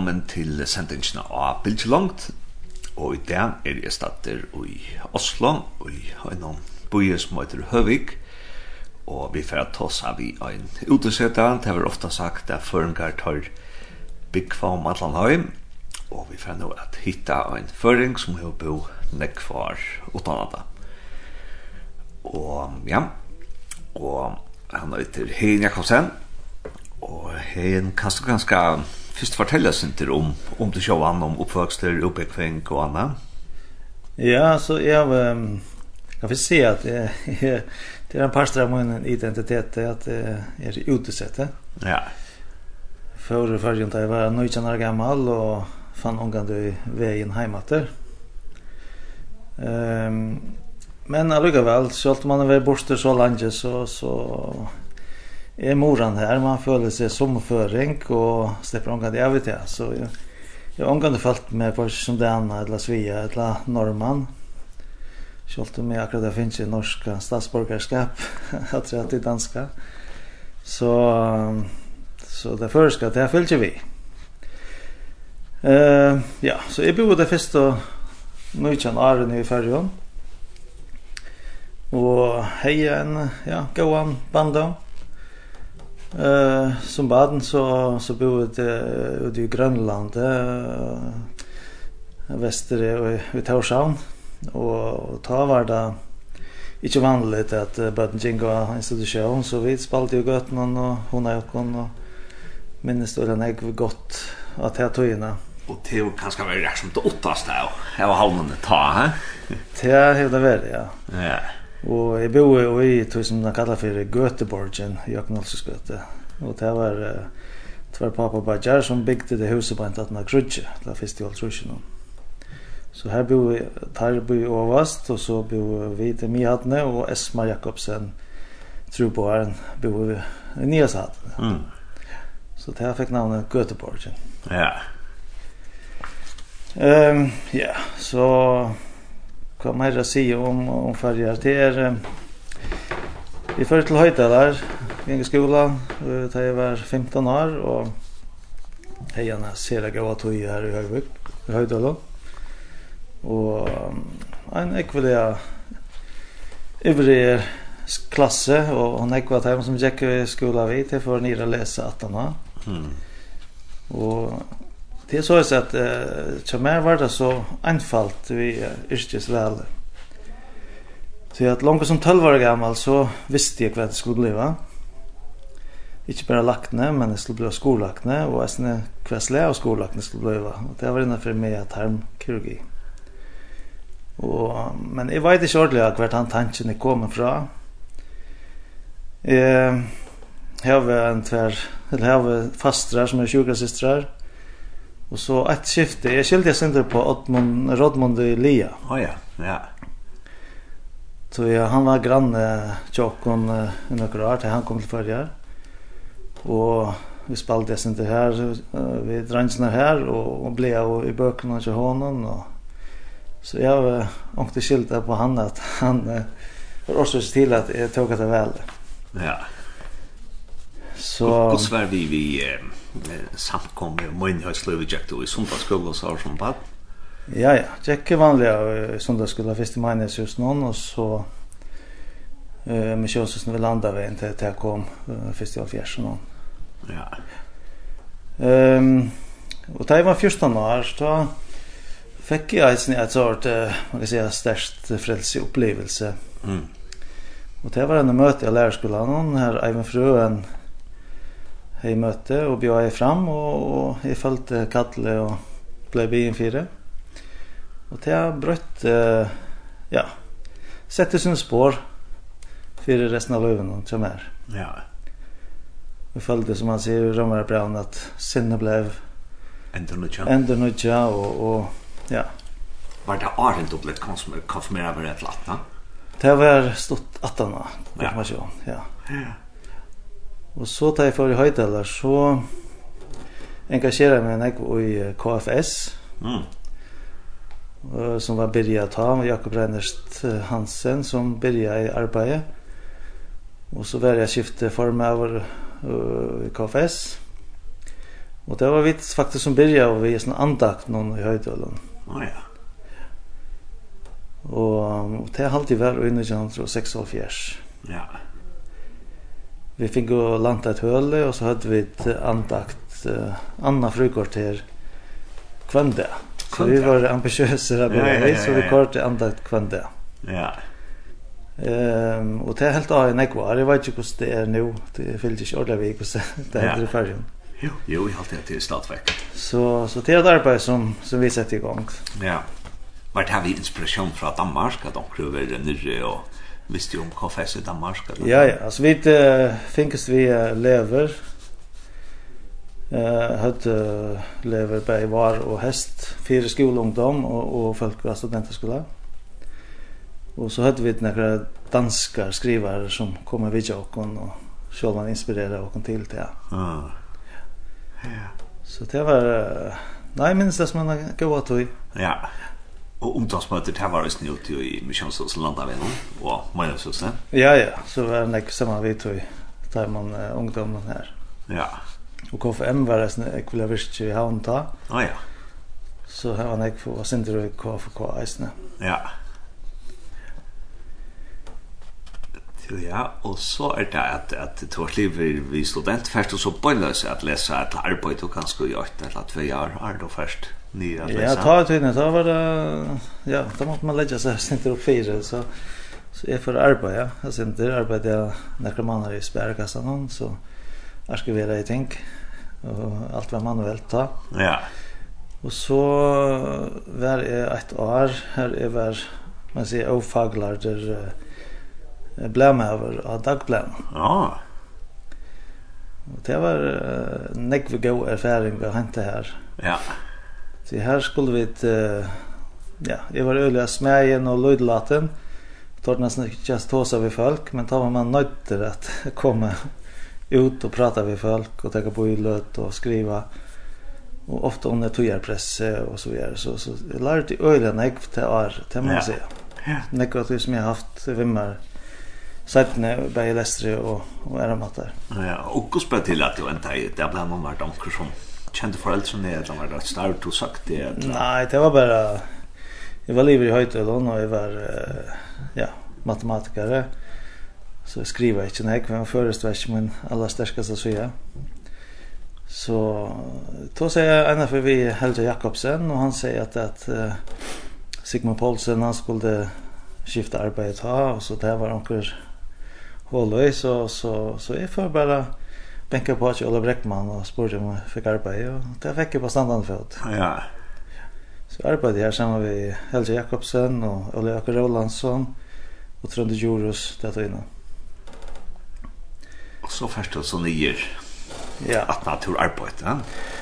velkommen til sendingen av langt Og i dag er jeg stater i Oslo, og i en bøye som heter Høvik. Og vi får ta oss av i en utesete. Det har ofte sagt at føringar tar byggva om Atlanheim. Og vi får nå at hitta en føring som har bo nekvar utananda. Og ja, og han heter Hein Jakobsen. Og Hein, kan du ganske Fyrst fortella sinter om, om du sjå an om oppvøkster, oppekving og anna. Ja, så jeg, um, kan vil se at jeg, jeg, det er en parster av min identitet at jeg er utesett Ja. Før og førgen da jeg var 19 år gammal og fann omgang i vägen heimater. Um, men allikevel, selv om man er vært borster så langt, så, så är moran här. Man føler sig som föring och släpper det jag vet jag. Så jag, jag har det följt med på som det andra eller Svea eller norman Kjolt om jeg akkurat det i norska statsborgerskap. jag tror det är danska. Så, så det förska, det här följer vi. Uh, ja, så jeg bodde først og nøytjen åren i Färjön. Og hei en, ja, gåan, bandan. Eh som baden så så bor det ute i Grönland eh väster i Torshavn och ta var det inte vanligt att barn ginga institution så vi spalt ju gott någon och hon har också och minns då den jag gott att jag tog in och det var kanske var rätt som det åttast där jag var halvande ta här. Det har det varit ja. Ja. Og jeg bor jo i, tog som de kallar for Göteborgen, i Øknalsesgøte. Og det var tver pappa og Bajar som bygde det huset på en tatt av Krutje, det første i Oltrusjen. Så her bor vi, der bor vi overvast, og så bor vi til Mihadne, og Esma Jakobsen, tror på her, bor vi i Nyashatten. Mm. Så det her fikk navnet Göteborgen. Ja. Ehm um, ja, så so, hva mer jeg sier om, om ferger. Det er, vi fører til Høydalar, gikk i skolan, da jeg var 15 år, og jeg gjerne ser jeg gav tog her i Høyvik, i Høydalar. Og en ekvelig ivrig klasse, og en ekvelig time som gikk i skolan vi, til for nere lese 18 år. Mm. Og Det er så att uh, meg var det så anfalt vi uh, yrkesvalet. Så at langt som 12 år gammal så visste jag hva det skulle bli va. bare bara men det skulle bli skolakne och äsne kväsle av skolakne skulle bli va. Och det var innenfor för mig att tarmkirurgi. Och, men jeg vet ikke ordentlig hva han tanken kommer fra. Eh, jag har en tvär, eller jeg har fastrar som är sjukasystrar. Och så ett skifte. Jag jeg sender på Ottmon Rodmund Lia. Oh, ja, ja. Så ja, han var granne Jokon uh, noen år til han kom till förra. Och vi spelade sender her, uh, vi drangarna här och, og blev och i bøkene til hånden. och så jag uh, ångte skilte på han at han uh, var också till att jag tog det väl. Ja. Så och svär vi vi eh, kommer och min höstlöv Jack då i söndagsskolan så har som bad. Ja ja, Jack är vanliga söndagsskolan först i maj just någon och så eh med Josef när vi landade vi inte till kom först i fjärsen någon. Ja. Ehm och det var 14 år då fick jag ett ett sort man kan säga störst frälsiopplevelse. Mm. Och det var en möte i lärarskolan hon här Ivan Fröen i møte og bjør jeg fram, og, og jeg følte kattle og ble byen fire. Og det har brøtt, uh, ja, sette sin spår for resten av løven og kommer her. Ja. Jeg følte, som han sier, Rømmer Braun, at sinne ble enda nødja. Enda nødja, og, og ja. Var det Arend du ble konfirmeret med et eller annet? Det var stått 18 år, konfirmasjon, ja. Ja. ja. Og så tar jeg for i høydaler, så engasjerer jeg meg i KFS, mm. som var byrja ta, og Jakob Reinerst Hansen som byrja i arbeidet. Og så var jeg skifte form over uh, KFS. Og det var vi faktisk som byrja, og vi er sånn andakt noen i høydalen. Å oh, ja. Og, og det har alltid vært under 1906 Ja. Ja vi fick gå lanta ett höle och så hade vi et andakt uh, Anna frukvarter kvände. Så vi var ambitiösa där ja, ja, ja, så vi kort andakt kvende. Ja. Ehm um, och det är helt av en ekvar. Jag vet inte hur det är nu. Det fylls inte ordentligt och så det är det färgen. Jo, jo, jeg har alltid till stadväck. Så så det är ett arbete som som vi sätter igång. Ja. Var det her vi inspiration från Danmark at de kruver nyrre og visste ju om KFS i Danmark. Eller? Ja, ja. Alltså vi uh, finkast vi uh, lever. Eh hade lever på var och häst fyra skolungdom och och folk var studenter Och så hade vi några danska skrivare som kom och och och själva inspirerade och till det. Ja. Ja. Så det var Nej, minns det som man gått och. Ja. Og ungdomsmøter, det var det snu i i og landavägen og Majasås. Ja, ja. Så var det ikke samme vi tog där man uh, ungdommen her. Ja. Og KFM var det en ekvivalent i Å, Ja, ja. Så her var det ikke for å sen det KFK eisene. Ja. Til ja, og så er det at att två liv vi student først og så började at lese et arbeid, og kanskje i 8 eller 2 år då först ner att läsa. Ja, ta tiden så var det ja, då måste man lägga sig sent upp fyra så så är för arbete, ja. Jag sen där arbetade jag några månader i spärrkassan någon så arkivera i tänk och allt var manuellt ta. Ja. Och så var det ett år här var, man ser ofaglar där blämöver av dagplan. Ja. Och det var uh, nekve god erfaring vi har hentet her. Ja. Så her skulle vi ett ja, jeg var øyelig av smegen og lydlaten. Tar nästan ikke just tåsa vid folk, men da var man nødt til att komme ut og prata med folk og tenke på i løt og skriva. Och ofta under tujarpress og så videre. Så, så jag lär ut i öliga til till år, till man säga. Ja. Negativt som jeg har haft vimmar Sætne bei lestri og og er matar. Ja, og kospa til at du entai, det ble noen vart onkur som kände föräldrarna att de var rätt starkt och sagt det? Nej, det var bara... Jag var livet i då när jag var ja, matematiker. Så jag skriver inte när jag var förestvärs men alla stärskaste så jag. Så då säger jag ena för vi Helge Jakobsen och han säger att, att uh, Sigmund Paulsen han skulle skifta arbete ha och så där var onkel Hållöj så, så, så är får bara bänka på sig Ola Bräckman och spurte om jag fick arbete och det fick jag på standande fot. Ja. Så arbetade jag samman med Helge Jakobsen och Ola Jakob Rolandsson och Trond Jorus där då innan. Och så först och så nyer. Ja. Att natur arbete. Ja?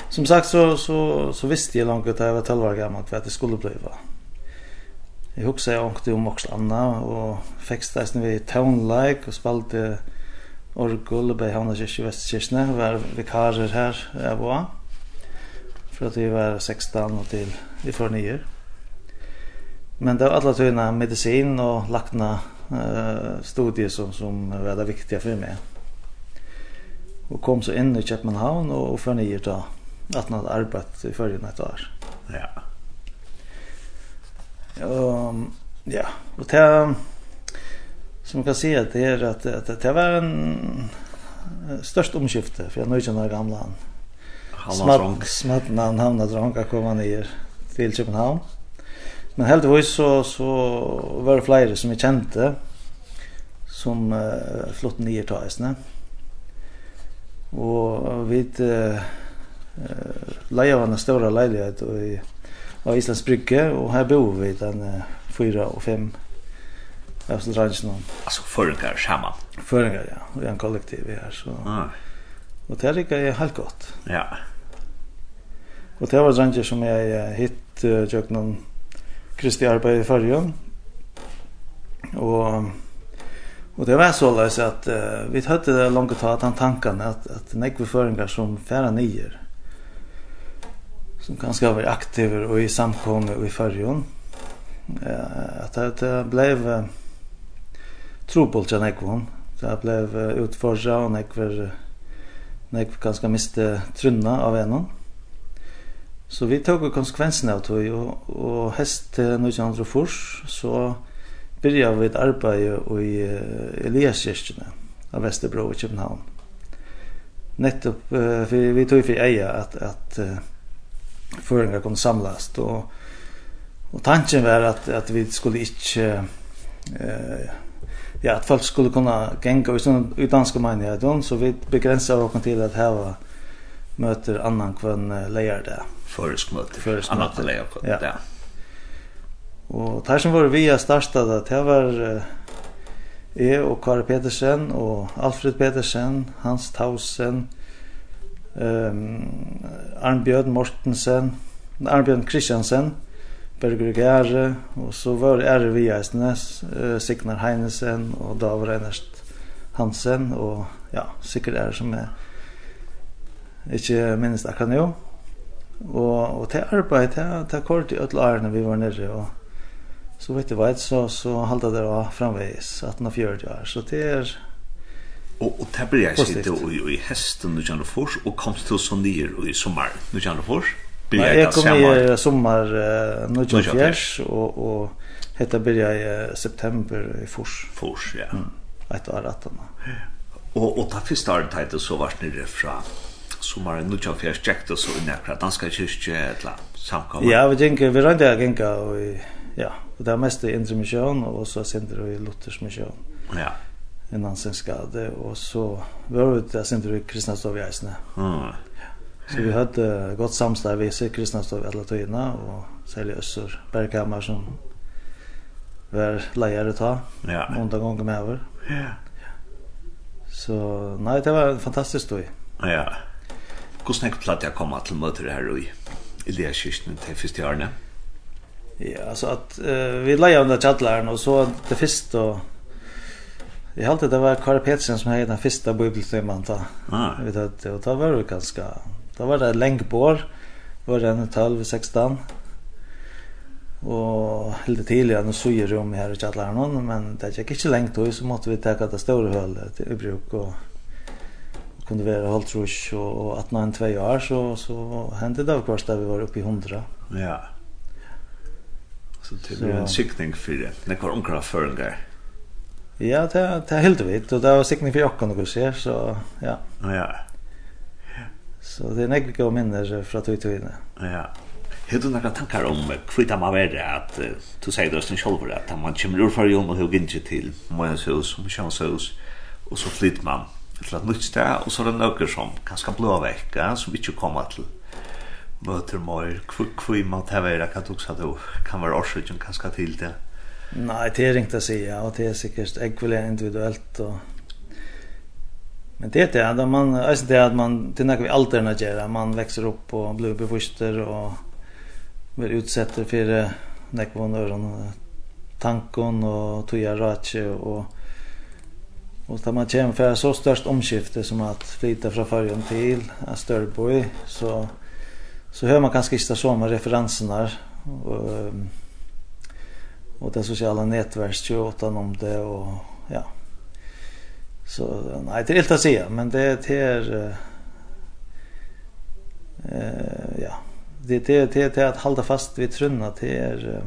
Som sagt så så så visste jag långt att jag var 12 år gammal för att det skulle bli va. Jag husker jag ångte om också Anna och fixade det vi tonlike och spalte Orgol ble havna kyrkje i Vestkirkene, var vikarer her jeg var, fra at vi var 16 og til i for nyer. Men det var alla tøyna medicin og lakna eh, studier som, som var det viktiga för mig. Och kom så in i Köpenhamn och, och förnyade da att han hadde arbeidt i förrjun et år. Ja. og ja, og det som kan säga att det är att, att, det var en störst omskifte för jag nöjer den gamla han. Smatt, smatt när han hamnade drunk att komma ner till Köpenhamn. Men heldigvis så, så var det flere som jeg kjente som uh, flott nye taisene. Og vi uh, leie var en større leilighet i, av Islands Brygge, og her bor vi den uh, fyra og fem Jag skulle träna någon. Alltså förringar samman. Förringar ja, vi är en kollektiv vi är så. Ah. Och det är helt gott. Ja. Och det var dränger som jag hitt jag någon Kristi arbeid i förrjön. Och Och det var så läs att uh, vi hade det långt ta att han tankarna att att nekve föringar som färra nier som ganska var aktiva och i samkomne och i förrjön. Eh uh, att det blev uh, trobult jag nekvon. Så jag blev utförsa och nekver nekver ganska miste trunna av enan. Så vi tog konsekvenserna av tog och, och häst till 1904 så började vi ett arbete i Eliaskirkene av Västerbro i København. Nettopp, för vi tog för eja att, att föringar kunde samlas och, och tanken var att, att vi skulle inte eh, ja, att folk skulle kunna gänga i sådana ska man så vi begränsar oss till att häva möter annan kvön lejer det. Försk möte. Försk möte lejer på det. Ja. Och där som var vi har startat det var eh och Karl Petersen och Alfred Petersen, Hans Tausen, ehm um, Arnbjørn Mortensen, Arnbjørn Kristiansen, Berger Gære, og så var det Ære Viaisene, Signar Heinesen og Davor Einarst Hansen, og ja, sikkert er som jeg ikke minnes akkurat nå. Og, og til arbeid, til, til kort i ødel årene vi var nere, og så vet jeg vet, så, så halda det var framveis, 1840 år, så det er Og, og det blir jeg sitte i, i hesten, nu kjenner fors, og kom til så nere i sommer, nu kjenner fors börja jeg kom i sommar uh, 1924 og, och hetta börja i september i Fors. Fors, ja. Mm. Et år att han. Og, och ta første året hade så var det nere fra sommaren 1924 checkade så i nära danska kyrkje eller samkomma. Ja, vi tänker vi rönde jag tänka och ja, og det er mest i inre mission och så sender vi Luthers mission. Ja innan sin skade och så var det där sen till kristna sovjäsna. Mm. Så vi hade gott samstag vi ser kristna stod alla tøyna och særlig össor bergkammar som var lejare ta. Ja. Många gånger med över. Ja. Så nej det var en fantastisk stoj. Ja. Hur snägt platt jag komma till möter här i Elias kyrkan till första året. Ja, så att uh, vi lejer under chattlaren och så det första och Jeg halte det var Kari Petersen som hei den første bibeltimmen da. Ah. Vi vet og da var det ganske Da var det lenge på år. Var det 12-16. Og helt tidlig, ja, nå suger rom her i kjalleren men det gikk ikke lengt då, så måtte vi ta det store hølet til ubruk, og kunde vara halvt rush och, och att två år så, så hände det av kvart da vi var uppe i hundra. Ja. Så det blir en sykning for det. Det var omkring förringar. Ja, det, det helt vidt, Och det var sikning for Jokkan så ja. Ja, ja. Så det er nekvitt gode minner fra tog tog inne. Ja. Hur du noen tankar om kvitta man värre att du sier det selv at man kommer ur fargen og hører ikke til Mojans og Michans og så flytter man til et nytt sted og så er det noen som kanske blå vekk som ikke kommer til møter mer kvui man tar være kan du sa du kan vara orsaken kanske til det. Nei, det er ikke å si, ja, og det er sikkert ekvilent individuelt og Men det är det att man alltså det att man det när vi alterna man växer upp och blir befoster och blir utsatt för nekvon öron tankon och toja ratche och och där man känner för så störst omskifte som att flytta från färjan till en större så så hör man kanske inte så med referenserna och och det sociala nätverket ju åt om det och ja. Så nej, det är helt att säga, men det det är eh ja, det det det det att hålla fast vid trunna det är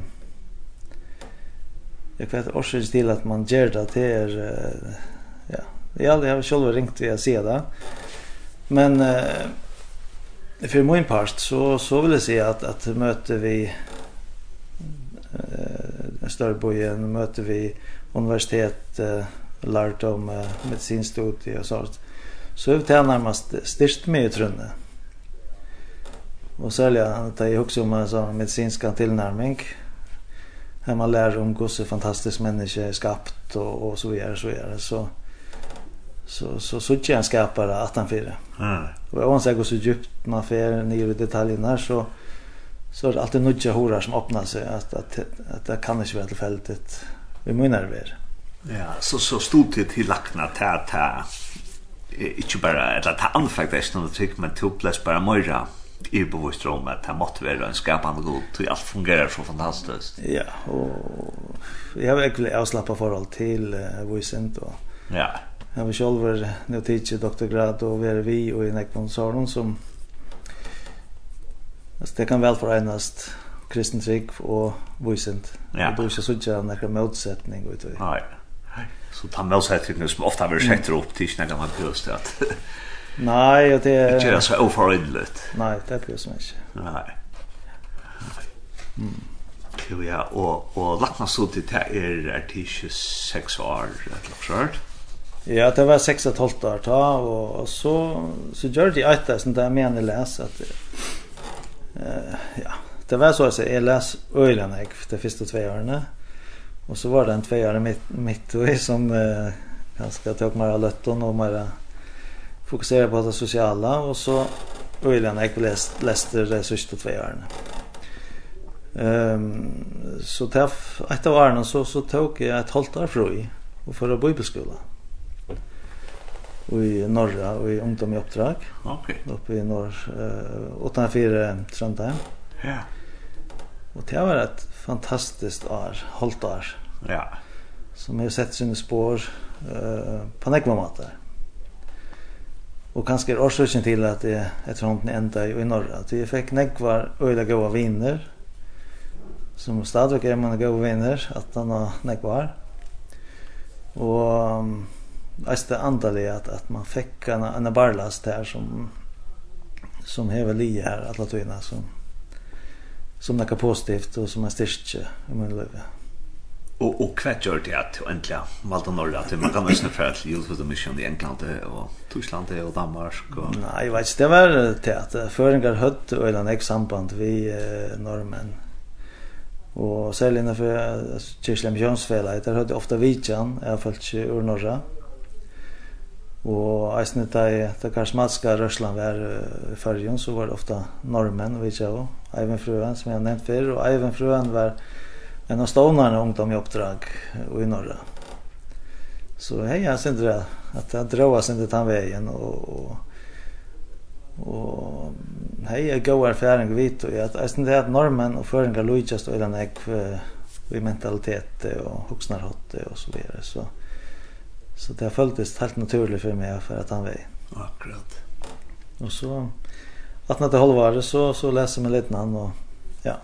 jag vet också till att man gör det det är ja, jag har själv ringt vi att se det. Men eh för min part så så vill jag säga att att möter vi eh större bojen möter vi universitet eh lært om uh, medicinstudier och sånt. Så det tar närmast styrst mye trunne. Och särskilt att jag också om en sånn medisinsk tilnærming, Här man lär om hvordan fantastisk människa er skapt och, och så vidare. Så, videre. så så så så tjän jag skapare att han. Mm. Och hon säger så djupt man för ner i detaljerna så så er det alltid nudja horar som åpner seg, att att at det kan ikke være tillfälligt. Vi menar det. Ja, så så stod det till lackna ta ta. Inte bara att ta anfakt det snarare tycker man tog plats bara möra i bevisst om att det måste vara en skapande god till allt fungerar så fantastiskt. Ja, och jag har verkligen avslappnat förhåll till uh, Vicent och ja. Jag har själv nu teacher doktorgrad och vi är vi och i Nekvon Saron som Alltså det kan väl förenas kristen trygg och Vicent. Ja. Det är ju så tjänar en motsättning ut. Nej så tar man sig till nu som ofta vill sätta upp till när man just att Nej, och det är Det är så oförrädligt. Nej, det är ju så mycket. Nej. Mm. Jo ja, och och lackna så till det är artistisk sex år eller så Ja, det var 6 och 12 år ta och, så så gör det ett där sånt där menar läs läsa att eh ja, det var så att jag läs öjlarna jag de första två åren. Och så var det en tvåare mitt mitt i som eh, ganska tog mig lötton och mer fokusera på det sociala och så Öjland jag läst läste det sista två åren. Ehm så träff ett av åren så så tog jag ett halvt år fri och för att bibelskola. Och i norra och i ungdom i uppdrag. Okej. Okay. Uppe i norr eh uh, Trondheim. Ja. Och det var ett fantastiskt år, hållt år. Ja. Som har sett sina spår eh, på nekva matar. Och kanske är orsaken till att det efter hånden ända i norra. Att vi fick nekva öjla goa viner. Som stadigt är man goa viner, att han har nekvar. Och um, det andaliga att, att man fick en, en barlast här som som hever li här alla tøyna som som något positivt och som en styrke i min liv. Och och kvätt gör det att äntligen Malta norra att man kan nästan för att Youth for the Mission i England och Tyskland och Danmark och Nej, jag vet inte det var det att föringar hött och en ex samband vi eh, norrmän. Och säljarna för Kirslem Jönsfälla, där hade ofta vidjan, i alla fall ur norra. Mm Og eisne da i det karismatiske Røsland var i Førjen, så var det ofte normen, vet jeg også. Eivind Fruen, som jeg har nevnt før, og Eivind Fruen var en av stånerne ungdom i oppdrag og i Norra. Så hei, jeg synes det, at jeg drar sin til den veien, og, og, og hei, jeg går erfaring og vidt, og jeg synes det at normen og føringer lojtjast og den ek i mentalitet og hoksnarhotte og så videre, så... Så det har føltes helt naturligt för mig för att han vei. Akkurat. Och så att när det hållvare så så läser man lite namn och ja.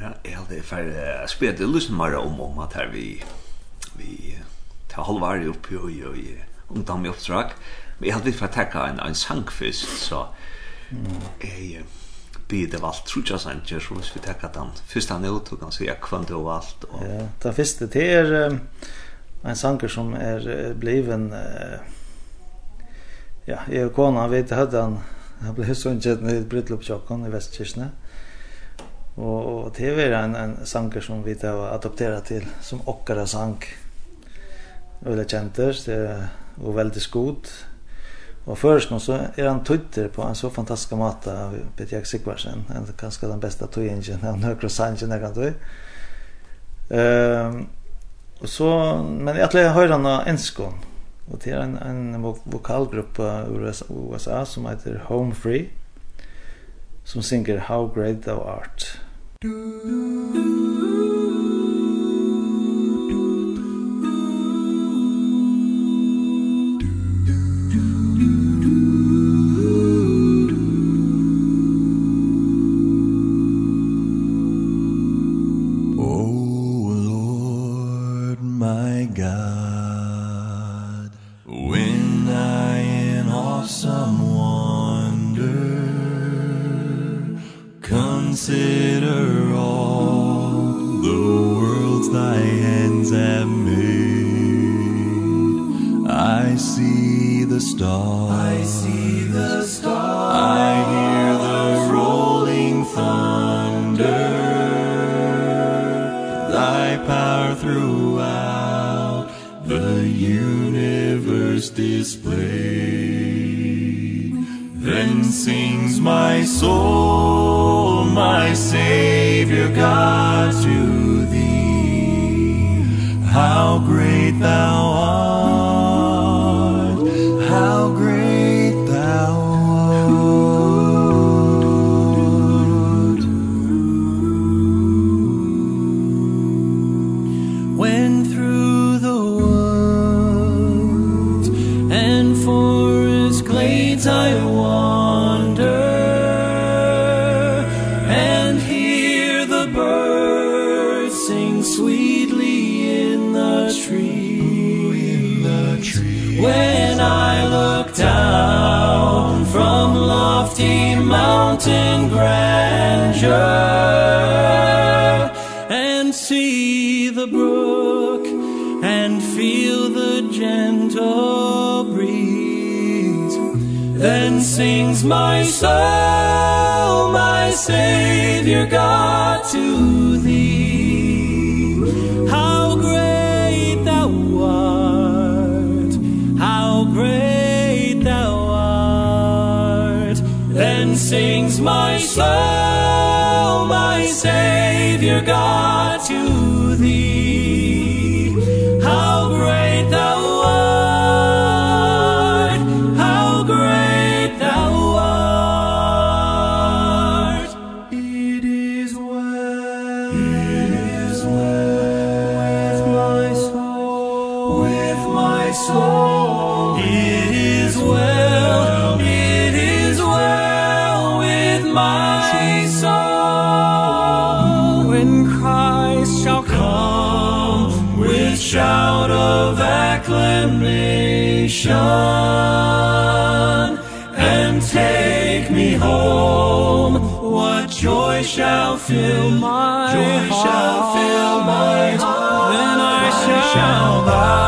Ja, jag hade för jag spelade lyssna mer om om att här vi vi tar halvare upp ju ju ju om de i uppdrag. Men jag hade för att tacka en en sankfest så mm. eh blir det var tror jag sen så vi tacka dem. Första nu tog han så kvant och allt och Ja, det första det är en sanger som er bliven uh, ja, jeg og kona vet jeg hadde han han ble sunget i et brytloppsjokken i Vestkirkene og, og det var en, en sanger som vi har adopterat til som okkara sank og det kjenter det er og veldig skod og først nå så er han tøytter på en så fantastisk måte av Peter Jack Sikvarsen en kanskje den beste tøyingen av nøkro sangen jeg kan tøy. Um, Och så men jag tror höra några enskon. Och det är en en vokalgrupp ur USA som heter Home Free som synger How Great Thou Art. Du, du, du. sings my soul, my Savior God, to thee. shone and take me home. What joy shall fill my joy heart. shall fill my heart then I shall, shall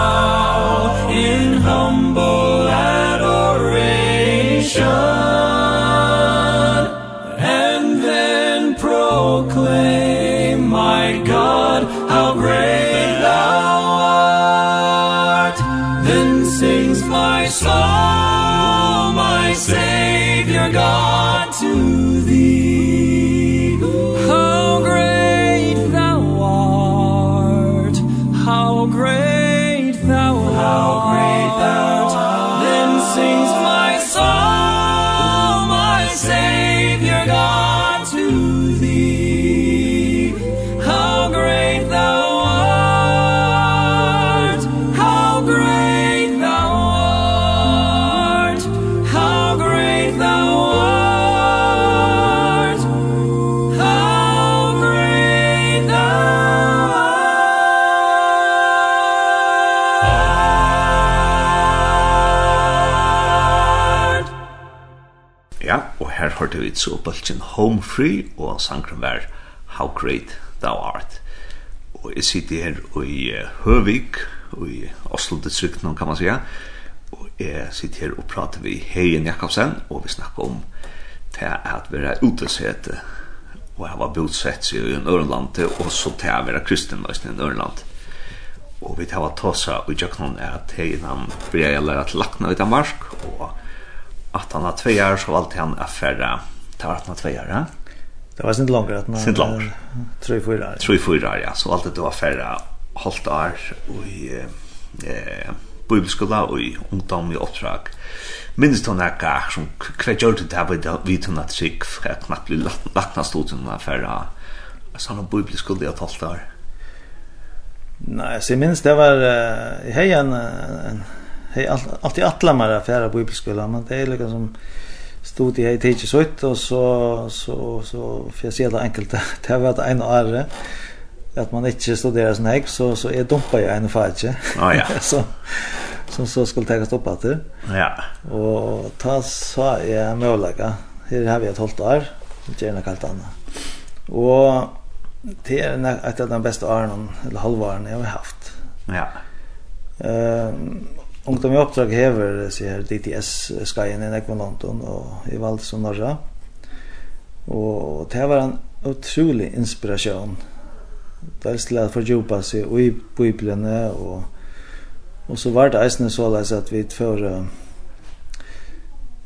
bølgen Home Free, og sangren var How Great Thou Art. Og jeg sitter her i Høvik, i Oslo-distrikt, kan man säga. og jeg sitter her og prater vi Heien Jakobsen, og vi snakker om til at være utesete, og jeg var bodsett seg i Nørland, og så til at kristen i Nørland. Og vi tar var tåsa og jøknon at hei han blir jeg lærer til lakna i Danmark, og at han har två år så valgte han affæra det var 18 år, ja? Det var sint langer, att man... Sint langer. Tre, fyra år. Tre, fyra år, ja. Så alt det var færre halvt år i eh, bibelskola og i ungdom i oppdrag. Minnes hun ikke som hva gjør det her ved vidt hun at trygg for knappt blir lagt ned stod hun færre sånn bibelskola i halvt år. Nei, så jeg minnes det var uh, hei en, en hei, alt, alltid atlammer av færre bibelskola, men det er liksom som stod jeg i tidsi sutt, og så, så, så för jeg ser det enkelt, det har varit en år at man ikke studerer sånn hekk, så, så jeg dumpa jeg en fag, ikke? Ah, ja. så, som så skulle tegast opp etter. Ja. Og ta så jeg mølaga, her har vi et halvt år, gjerne kalt anna. Og det er et av de beste årene, eller halvårene jeg har haft. Ja. Um, Ungdom i oppdrag hever sier DTS-skajen i Nekvon London og i valde og norra. Og det var en utrolig inspirasjon. Det er til å fordjupa seg i biblene og, og så var det eisne så leis at vi tfør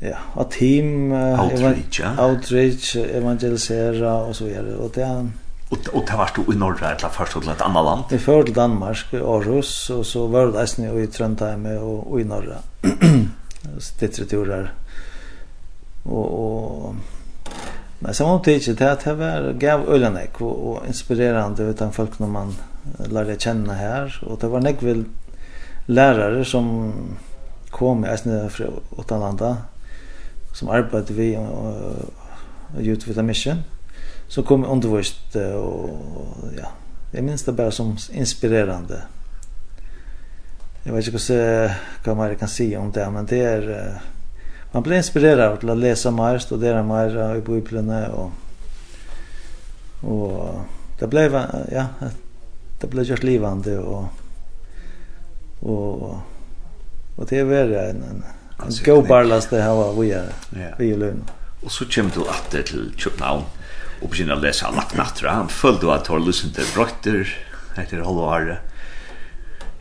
ja, a team outreach, ja. outreach evangelisera og så videre. Og det er Och det var du i norra eller först till ett annat land. Vi förde till Danmark, Aarhus och så var det sen i Trondheim och, och i norra. Stittre turer. Och, och men så var det det att det var gav ölenek och, och inspirerande utan folk när man lärde känna här och det var nekvel lärare som kom i Esne från utanlanda som arbetade vi och, och, och, och, och, och, så kom undervist och ja, jag minns det bara som inspirerande. Jag vet inte hur vad man kan se om det, men det är man blir inspirerad till att läsa mer, studera mer i bibeln och och det blev ja, det blev just livande och och och det är väl en en, en go barlast det här var vi är vi är lön. Och så kommer du åter till Köpenhamn och började läsa lagt nattra. Han följde att ha lyssnat till brötter heter halva året.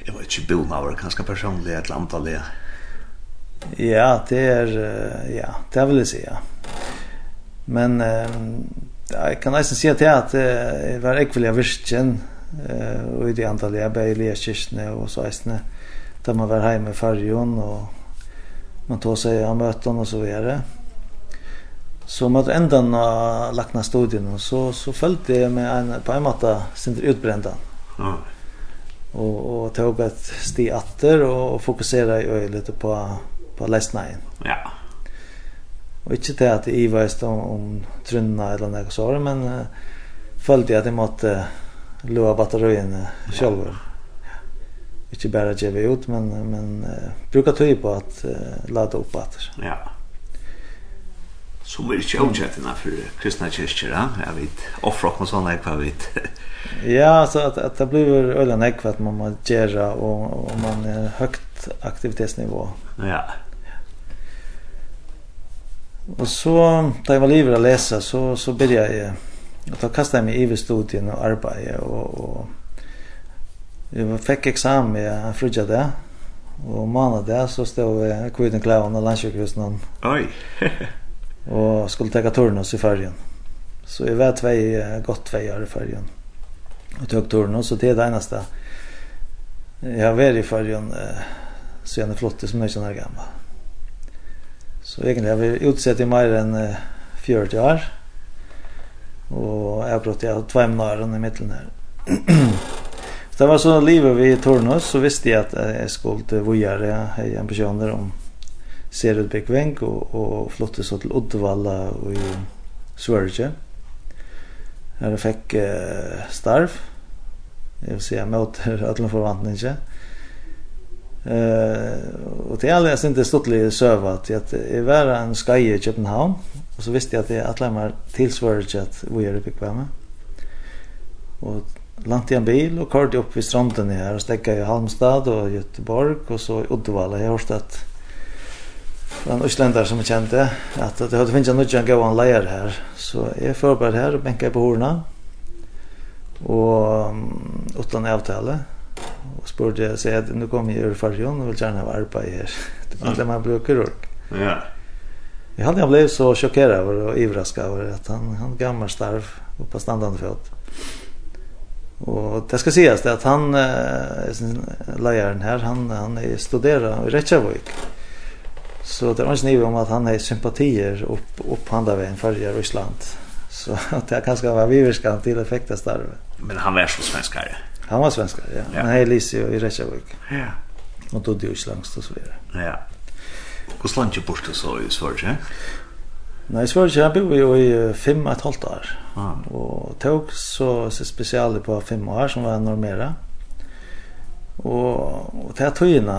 Var inte bilden av det ganska personliga, ett antal Ja, det är, ja, det vil jeg si, ja. Men eh, jag kan nästan säga at att det var ekvilliga virken eh, och i det antalliga bejliga kyrkene och så ästene da man var hjemme i färgen och man tog seg av möten och så vidare. Så mot ändan av lakna studien så så följde jag med en på en matta center utbrända. Ja. Och och tog ett sti atter och fokusera i lite på på läsnajen. Ja. Och inte det att i var stå om trunna eller något så men uh, följde jag att jag måtte lova batterien själv. Ja. Inte bara ge ut men men uh, brukar ta på att uh, ladda upp åter. Ja som er ikke avkjettina for kristna kyrkjer, jeg vet, offra og sånn jeg vet. ja, altså at, at det blir øyla nekva at man må göra og, og man er høyt aktivitetsnivå. Ja. Og så, da jeg var livet å lese, så, så begynte jeg, og da kastet jeg meg i studien og arbeidet, og, og jeg fikk eksamen, jeg frudja det, og mannen där så stod jeg kvitt en klæven og landsjøkhusen. Oi! och skulle ta turnus i färgen. Så jag vet två gott två år i färgen. Och tog turnus så det är det enda. Jag har varit i färgen eh, så jag är flott som jag känner gammal. Så egentligen har vi utsett i mer än 40 år. Och jag bröt jag två ämnen i mitten här. det var så livet vi i turnus så visste jag att jag skulle vara här ambitioner om Serud Bekveng og, og flyttet så til Uddevalla og i Sverige. Her fick fikk uh, starv. Jeg vil si jeg møter alle forvantninger. Eh, og til alle jeg synes det stortlige søve at jeg var en skai i København og så visste jeg at jeg alle var tilsvarig at vi er i Bekvemme. Og langt i en bil og kørte opp ved stranden her og stekket i Halmstad og Göteborg og så i Uddevalla. Jeg har hørt en Østlendar som jeg kjente, at det hadde finnes en nødjan gav en leier her. Så jeg forberedte her og benket på horna, og um, utan avtale, og spurte jeg, at nå kom jeg ur fargen og vil gjerne ha arbeid her. det var det man bruker ork. Ja. Jeg hadde blev så sjokkeret over og ivrasket over at han, han gammel starv på standande fot. Och det ska sägas att han eh leiaren här han han är studerar i Reykjavik. Så det var inte nivet om att han har sympatier upp, upp handa vägen för Ryssland. Så det är ganska vad vi vill till effekta starve. Men han var så svenskare. Han var svenskare, ja. ja. Men han lyser ju i Reykjavik. Ja. Och då det ju slangs och så vidare. Ja. Hur slant ju bort så i Sverige? Nej, i Sverige jag bor ju i fem och ett halvt år. Ah. Och tog så, så speciellt på fem år som var normera. Mm Og, og det er tøyene,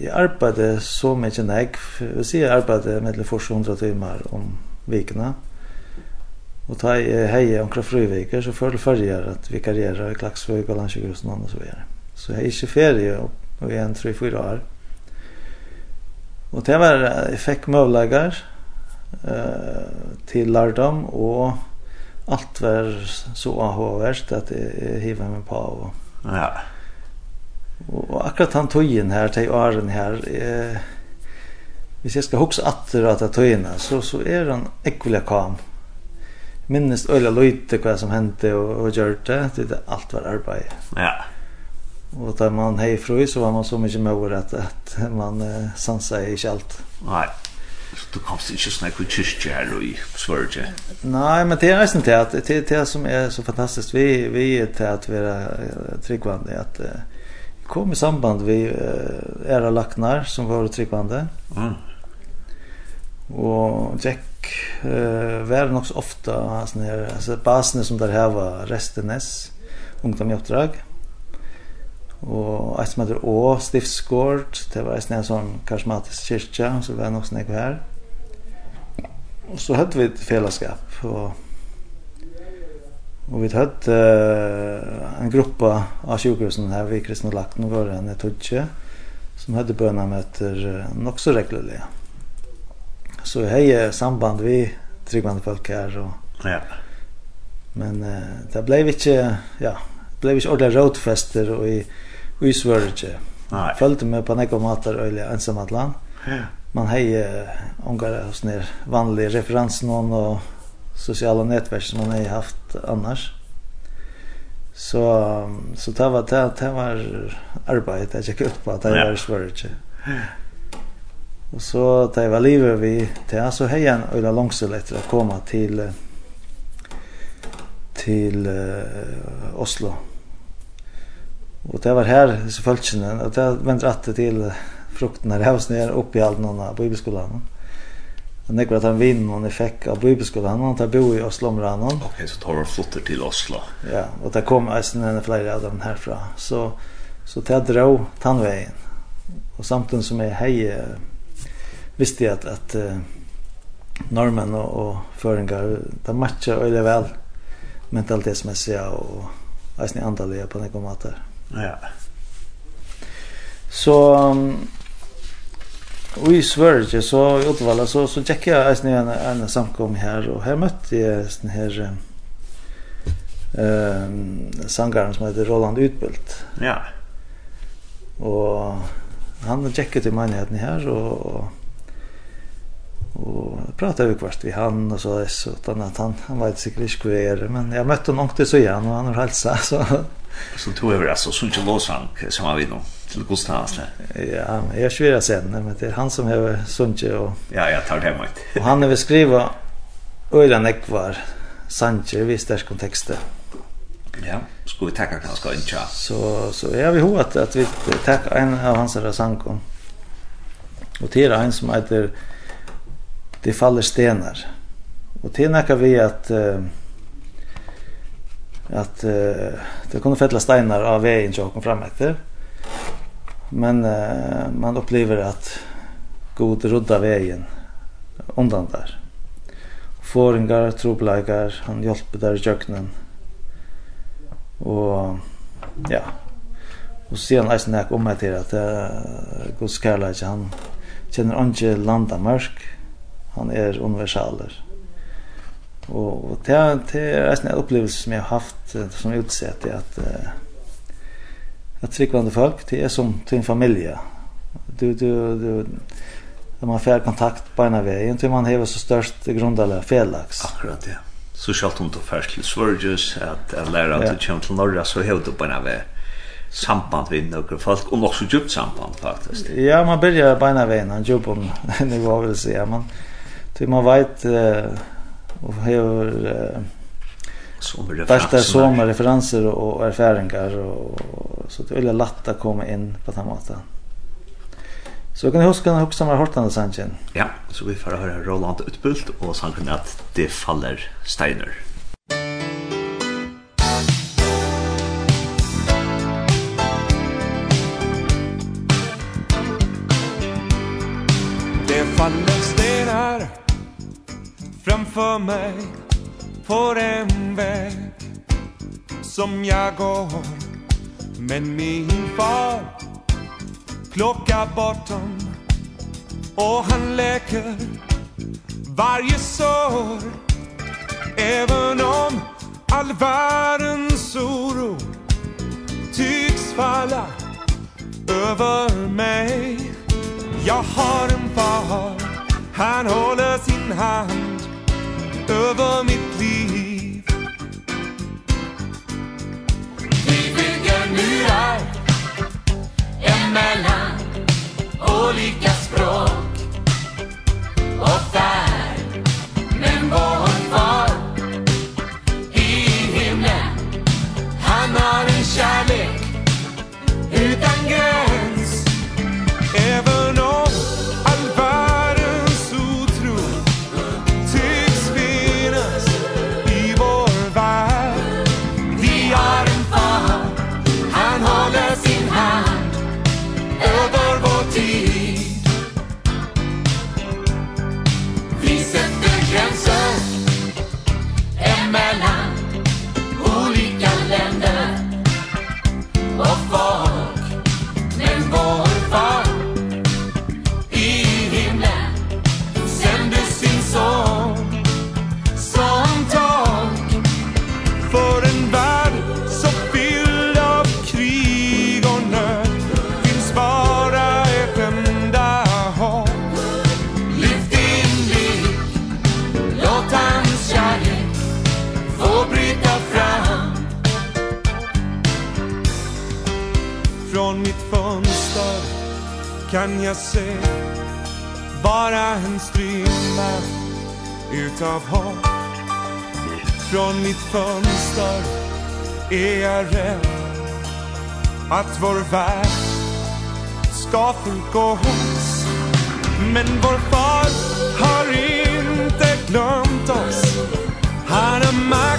jeg arbetade så mye nek, jeg vil si jeg arbeidet med til første hundra timer om vikene, og ta i heie omkring fruviker, så følte farger at vi karrierer i Klagsvøk og Landsjøgrusen og så videre. Så jeg er ikke ferie og jeg er en 3-4 år. Og det var, jeg fikk møvlegger eh, til lærdom, og alt var så avhåverst at jeg, jeg hivet meg på. och ja. Og akkurat han tøyen her, till åren her, eh, hvis jeg skal huske atter at jeg tøyene, så, så er han ekvelig kam. Minnes øyla løyte hva som hendte og, og gjør det, det er alt var arbeid. Ja. Og da man hei fru, så var man så mye med at, at man eh, sansa ikke alt. Nei. Så du kom ikke snakk ut kyrkje her og i Sverige? Nei, men det er nesten til at det, det som er så fantastisk vi, vi er til at vi er tryggvande at uh, kom i samband vi eh, era laknar som var tryggvande. Mm. Och Jack eh, var nog så ofta sån här alltså basen som där här var Restenäs ungdom i uppdrag. Och ett som heter Å, Stiftskård, det var en sån karismatisk kyrka, så var det nog sån här. Och så hade vi ett fällskap och Och vi hade uh, en grupp av sjukhusen här vi Kristna Lakten och Göran i Tudje som hade bönamöter uh, nok så reguljärt. Så hej är samband vi tryggvande folk här och ja. Men uh, det blev inte ja, det blev inte ordentliga roadfester och i och i Sverige. Nej. Följde med på några matar öliga ensamatland. Ja. Man har ju ångar oss ner vanliga referens någon och sociala nätverk som man har haft annars. Så så det var det, det var arbete jag gick ut på att det var svårt. Och så det var livet vi det så hejan och det långsamt efter att komma till till uh, Oslo. Och det var här så följde och det vände rätt till frukten här hos när uppe i Alnona bibelskolan. Mm. Men det var att han vinn hon fick av bibelskolan. Han tar bo i Oslo med rannan. Okej, okay, så tar vi flotter till Oslo. Ja, och det kom alltså en flera av dem härifrån. Så, så det drog tandvägen. Och samtidigt som är hej visste jag att, att uh, normen och, och föringar, det matchar öjligt väl mentalitetsmässiga och i andaliga på något mat där. Ja. Så... Um, Och i Sverige så i Uddevalla så så checkade jag alltså en en samkom här och här mötte jag den här ehm sångaren som heter Roland Utbult. Ja. Och han checkade till mig här och, och och pratade vi kvart vi han och så där så utan att han han vet säkert inte hur är men jag mötte honom til så igjen og han har hälsa så så tog över altså så inte låsan som har vi nå til Gustavs Ja, jag svär sen men det är han som har sunche och ja, jag tar det hemma. och han har skriva öland ekvar Sanche i där kontexten. Ja, skulle vi tacka kanske chat Så så är vi hot att vi tackar en av hans rasankon. Och det är en som heter det faller stenar. Och det näka vi att uh, att uh, det kunde fälla stenar av vägen jag kom fram efter. Men uh, man upplever att god rudda vägen undan där. Fåringar, troblägar, han hjälper där i köknen. Och ja, Och sen sier han eisen om att det är uh, Guds kærleik, han känner inte landa mørk, han er universaler. Og, og det, det er en opplevelse som jeg har haft som utsett er at uh, at tryggvande folk, det er som til en familie. Du, du, du, når man får kontakt på ena veien, til man har så størst grundalega felaks. Akkurat, ja. Så selv om du først til Svörgjus, at jeg lærer at du kommer til Norge, så har du på ena vei samband med några folk, och också så djupt samband, faktiskt. Ja, man börjar på ena veien, en djupt nivå, vill säga. Man, men... Det man vet eh och hur eh som referenser och erfarenheter och så det är väldigt lätt att komma in på den måten. Så kan jag huska när också har hört den sanchen. Ja, så vi får höra Roland utbult och sanchen att det faller steiner. Det faller steiner Framför mig på en väg Som jag går. Men min far Plockar bort dem Och han läker Varje sår. Även om all världens oro Tycks falla över mig. Jag har en far Han håller sin hand över mitt liv. Vi bygger murar emellan olika språk. Och färg men vår far i himlen han har en kärlek utan gräns. kan jag se Bara en strimma utav hopp. Från mitt fönster är jag rädd Att vår värld ska förgås Men vår far har inte glömt oss. Han är med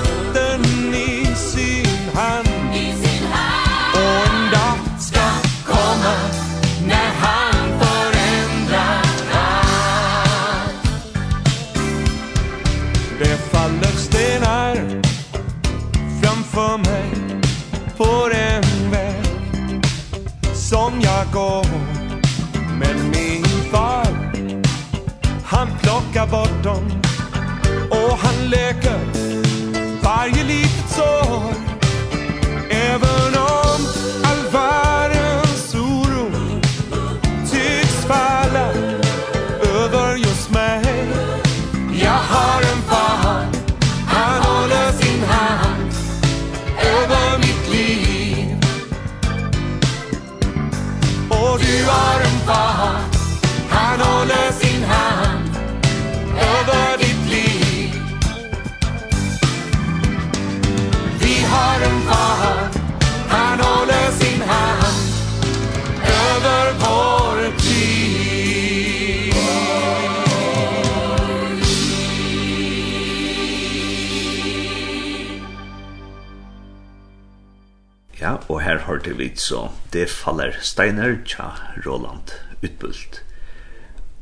hørte vi så det faller steiner tja Roland utbult.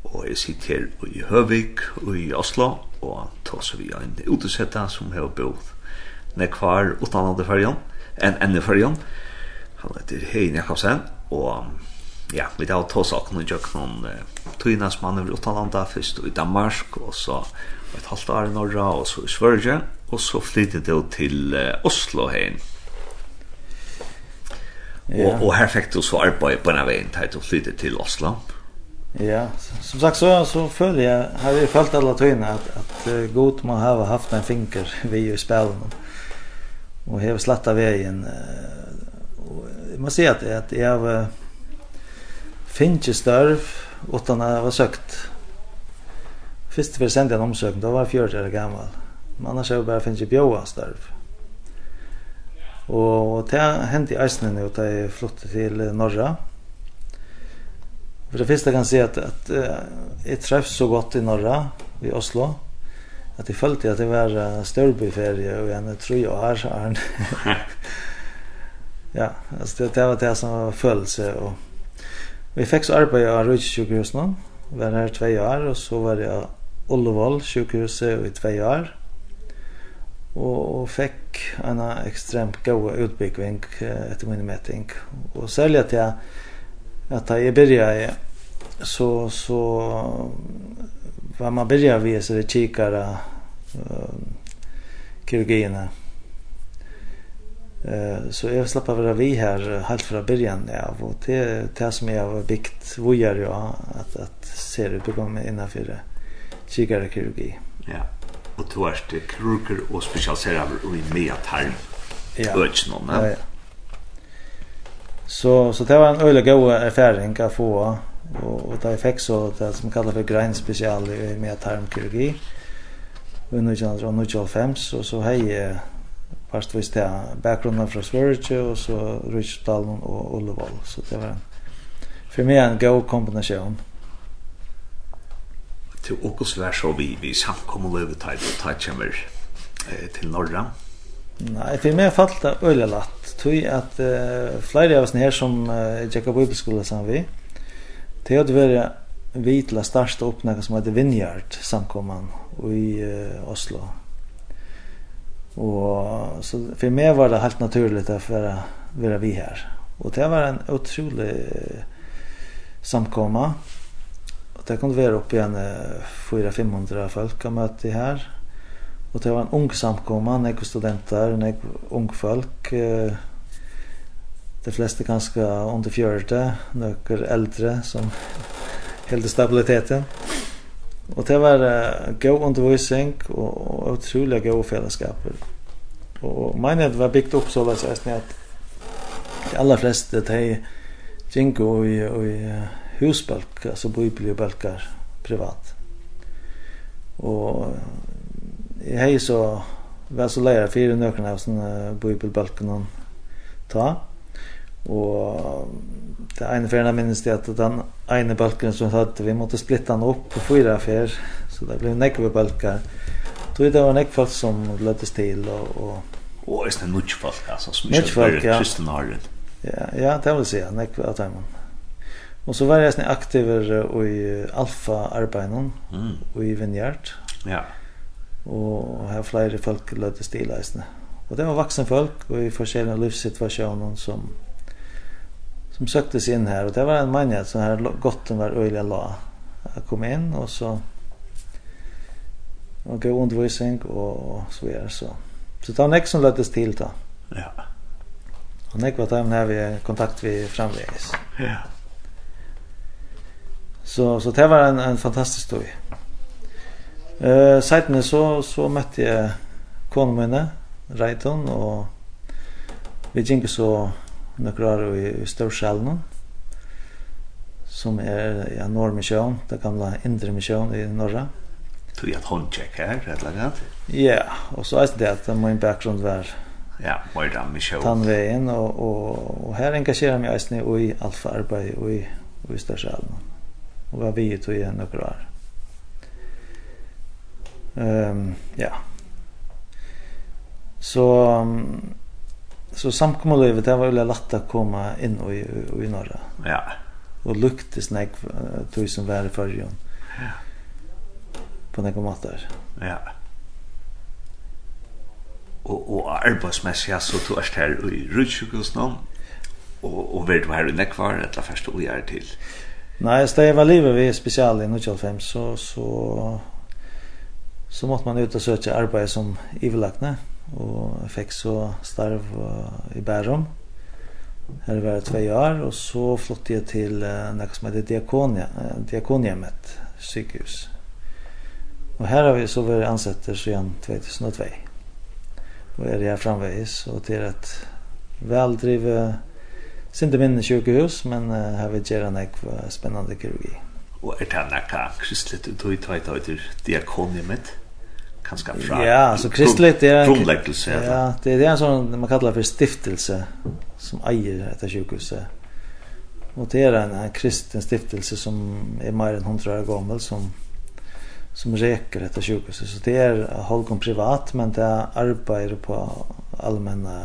Og jeg sitter her i Høvik og i Oslo, og tar så vi en utesetta som har bodd nekvar utanande fyrjon, en enne fyrjon. Han heter Hein Jakobsen, og ja, vi tar ta saken og gjør noen uh, tøynas mann over utanlanda, først i Danmark, og så et halvt år i Norra, og så i Sverige, og så flyttet det til uh, Oslo hein, Ja. Och och här fick du så arbete på en väg till att flytta till Oslo. Ja, som sagt så så följer jag har vi följt alla tiden att att uh, god man har haft en finger vi ju spelen. Och har slattat vägen uh, och man ser att att jag har uh, finche störv utan att ha sökt. Först för sent en omsökning, då var jag 40 år gammal. annars har så bara finche bjóa störv. Og det hendte i eisen nu da jeg flyttet til Norra. For det første kan jeg si at, at jeg treff så godt i Norra, i Oslo, at jeg følte at det var størbyferie og en tru år. ja, altså det, det var det som var følelse. Og vi fikk så arbeid av Rødkjøkhusen, var her tve år, og så var jeg Ullevål sjukhuset i tve år og, og fikk en ekstremt god utbygging etter min meting. Og særlig at jeg, at jeg begynte så, så var man begynte vi så det kikere uh, kirurgiene. Uh, så jeg slapp av å være vi her helt fra början ja, og det, det som jeg har byggt vågjør jo at, at ser ut på gang innenfor kikere kirurgi. Ja. Yeah og to er til krurker og spesialiserer i mye tarm ja. økjen om ja, ja. så, så det var en øyelig god erfaring å få og, og da jeg fikk så det som kallet for grein spesial i mye tarmkirurgi i 1995 og så hei parstvis det bakgrunnen fra Sverige og så Rydstalen og Ullevål så det var en, for meg en god kombinasjon til Åkos vær så vi, vi samkommer løvetid og tatt kommer eh, til Norra. Nei, for meg falt det øyelig latt. Tøy at uh, flere av oss her som uh, Jacob Bibelskolen sammen vi, til hade varit vi til å starte opp noe som heter Vineyard samkomman i uh, Oslo. Og så for meg var det helt naturlig å være, være vi her. Og det var en utrolig uh, samkomma det kunde vara upp igen 400-500 folk att möta här. Och det var en ung samkomma, några studenter, några ung folk. De flesta ganska under 40, några äldre som helt stabiliteten. Och det var uh, god undervisning och, och otroliga goda fällskaper. Och menet var byggt upp så att att de allra flesta de gick och i, och i husbalk, alltså bibelbalkar privat. Och jag har så var så lära för några av såna bibelbalkar ta. Och det ene ferien minnes det at den ene balken som hadde, vi måtte splitta den opp på fyra fer, så det ble nekve balkar. Så det var nekve folk som løttes til, og... og Og er det nutch folk, altså, som ikke er Ja, ja, det vil si, nekve av dem. Och så var jag sen aktiv i Alfa arbeten mm. och i Vinjart. Ja. Och här flera folk lödde stilla istället. Och det var vuxna folk och i forskjellige livssituationer som som söktes in här och det var en manja så här gotten var öjliga la. Jag kom in och så och gav undervisning och så vidare så. Så det var nästa som löddes till då. Ja. Och nästa var det när vi kontakt vi framvägs. Ja. Så så det var en en fantastisk stoj. Eh uh, sedan så så mötte jag konmenne Reiton och vi gick så några år i, i Storsjällen som är ja Norrmission, det gamla Indre Mission i norra. Tog jag håndcheck här rätt lagat. Ja, och så är det att min bakgrund var ja, mer än Tan vägen och och och här engagerar mig just i alfa arbete och i och i Storsjällen og var vi tog igjen noen år. Um, ja. Så, så samkommerlivet, det var veldig lett å komme inn i, i, i Norge. Ja. Og lukte snakk tog som var i førjen. Ja. På noen måter. Ja. Og, og arbeidsmessig, så tog jeg her i Rutsjukhusen, og, og vet du her i Nekvar, etter først og gjør til. Ja Nej, så jag var livet vid special i 95 så så så måste man ut och söka arbete som ivelackne och jag fick så starv i Bärum. Här var det två år och så flyttade jag till uh, något som heter Diakonia, uh, Diakoniemmet sjukhus. Och här har vi så varit ansätter sedan 2002. Och är det här framvägs och till ett väldrivet Sinte minne sjukhus, men uh, her vil gjøre nek spennende kirurgi. Og er det nekka kristelig du tog av etter diakoniet mitt? Kanskje fra ja, så kristelig, det er, grunnleggelse? Ja, det, det er en sånn man kallar for stiftelse som eier etter sjukehuset. Og det er en, en kristen stiftelse som er mer enn hundra år gammel som som reker etter sjukehuset. Så det er halvgång privat, men det er arbeider på allmänna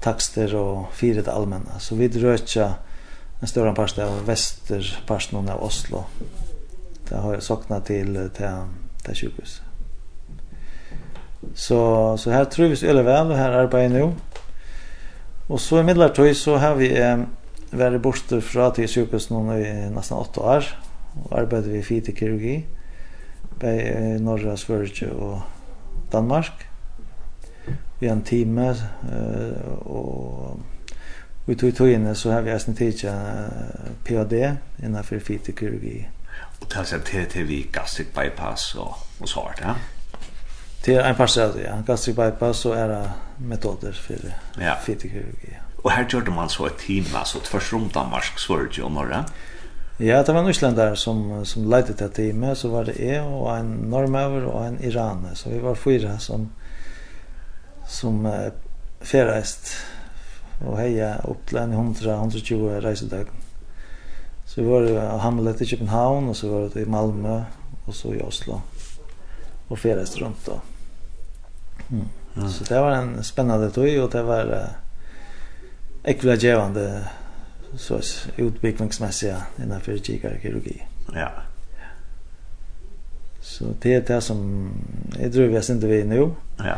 takster og fire det allmänna. Så vi drøtja en större parst av västerparsten av Oslo. Det har jag saknat till till, til sjukhuset. Så, så här tror vi så är väl och här arbetar nu. Och så i middeltid så har vi eh, varit borte fra till sjukhuset nu i nästan åtta år. Och arbetar vi i fytikirurgi. Både i norra Sverige och Danmark vi en timme och vi tog tog in så har vi eisen tidsa PhD innanfor fytikirurgi. Og det er til til vi gastric bypass og, og så ja? Til en parsell, ja. Gastric bypass så är det metoder för ja. fytikirurgi. Og her gjorde man så et team, altså tvers om Danmark, Sverige og Norge. Ja, det var en Østlender som, som ledde til teamet, så var det jeg og en normaver og en iraner, så vi var fyra som som uh, ferreist og heia opp til en 100-120 reisedag. Så vi var i Hamlet i København, og så var det i Malmö, og så i Oslo. Og ferreist rundt da. Mm. Ja. Så det var en spännande tog, og det var uh, ekvila djevande så utviklingsmässiga innanför kikarkirurgi. Ja. Så det är det som jag tror vi har sett vi nu. Ja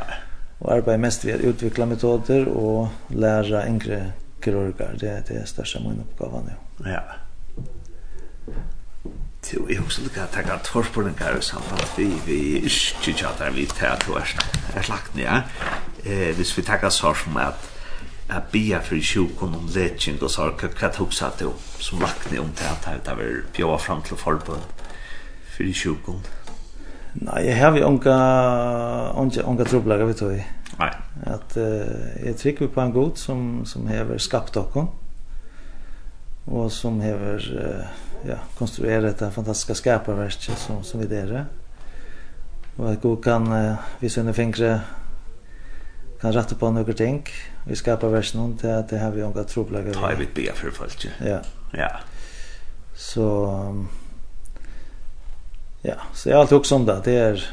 och arbetar mest med att utveckla metoder och lära yngre kirurger. Det, är det största min uppgåva nu. Ja. Jo, jeg husker ikke at jeg har torsporninger i samband vi, vi ikke tjater vi til at du er er slagt nye. Eh, hvis vi takker sår som at at bia for sjukken om leching og sår, hva tok seg til som lagt nye om til at det var bjøa fram til forbund for sjukken? Nei, jeg har vi onka onka, onka trubla vi tog i. Nei. At uh, jeg trykker på en god som, som hever skapt okkom og som hever uh, ja, konstruerat det fantastiska skaparverket som, som vi det Og at god kan uh, vi sønne fingre kan rette på några ting vi skaparverket noen til at det har vi onka trubla vi. Ta i vitt bia for folk, ja. Ja. Ja. Så... Um, Ja, så jag har alltid också om det. Det är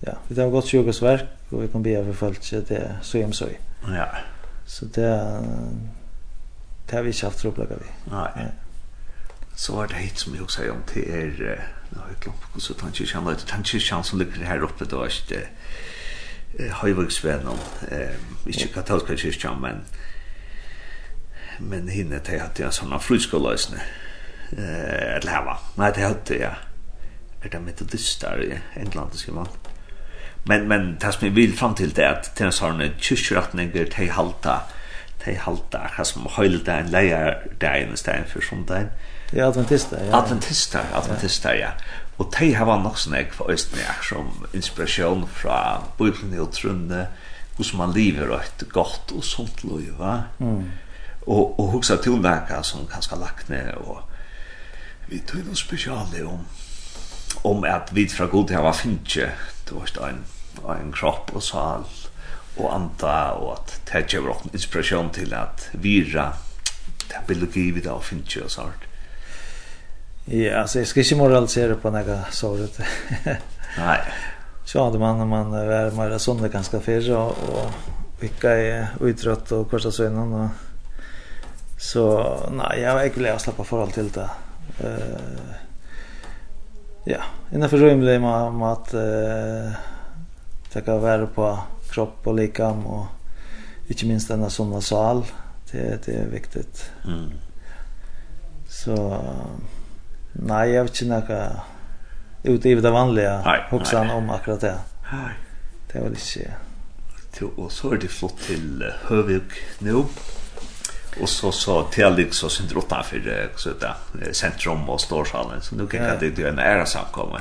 ja, vi har gått sjukas verk och vi kan be för folk så det är så hem så. Ja. Så det det har vi inte haft trubbel vi. Nei. Ja. Så er det hit som jeg også också om til er nå har jeg glemt hvordan så tanke jag känner att tanke chans som ligger her oppe, då är det Høyvøksvenn om, eh, ikke katolska kyrkjan, men men hinne til at jeg sånne flytskoleisene, eh, eller her var, nei, til høytte, ja, är det metodister i England ska man. Men men tas mig vill fram til det att tennis har en kyrkorattning där te halta te halta har som höjlta en lejer där i stedet för som där. Ja, adventister, ja. Adventister, adventister, ja. Og de har vært nok sånn jeg for Østene som inspirasjon fra Bibelen og Trønne, hvordan man lever og et godt og sånt løy, va? Mm. Og, og huksa til nækka som kanskje lagt ned, og vi tog noe spesiale om om at vi fra god til å finne du vet, en, en kropp og sal og anda og at det gjør oss inspirasjon til at vira det biologi vi da finne og sånt Ja, altså jeg skal ikke moralisere på noe såret. Nei. Så hadde man man var mer sånne ganske fyr og, og ikke er utrøtt og korset søgnen. Og, så nei, jeg var ikke glad å slappe forhold til det. Uh, ja, innanför rymd blir man, att eh, försöka vara på kropp och likam och inte minst denna såna sal. Det, det är viktigt. Mm. Så nej, jag vet inte något utöver det vanliga huxan om akkurat det. Nej. Det var lite Till Och så är det flott till Hövig nu. Och så så Telix så sen drotta för så där centrum och storsalen så nu kan jag det en ära samkomma.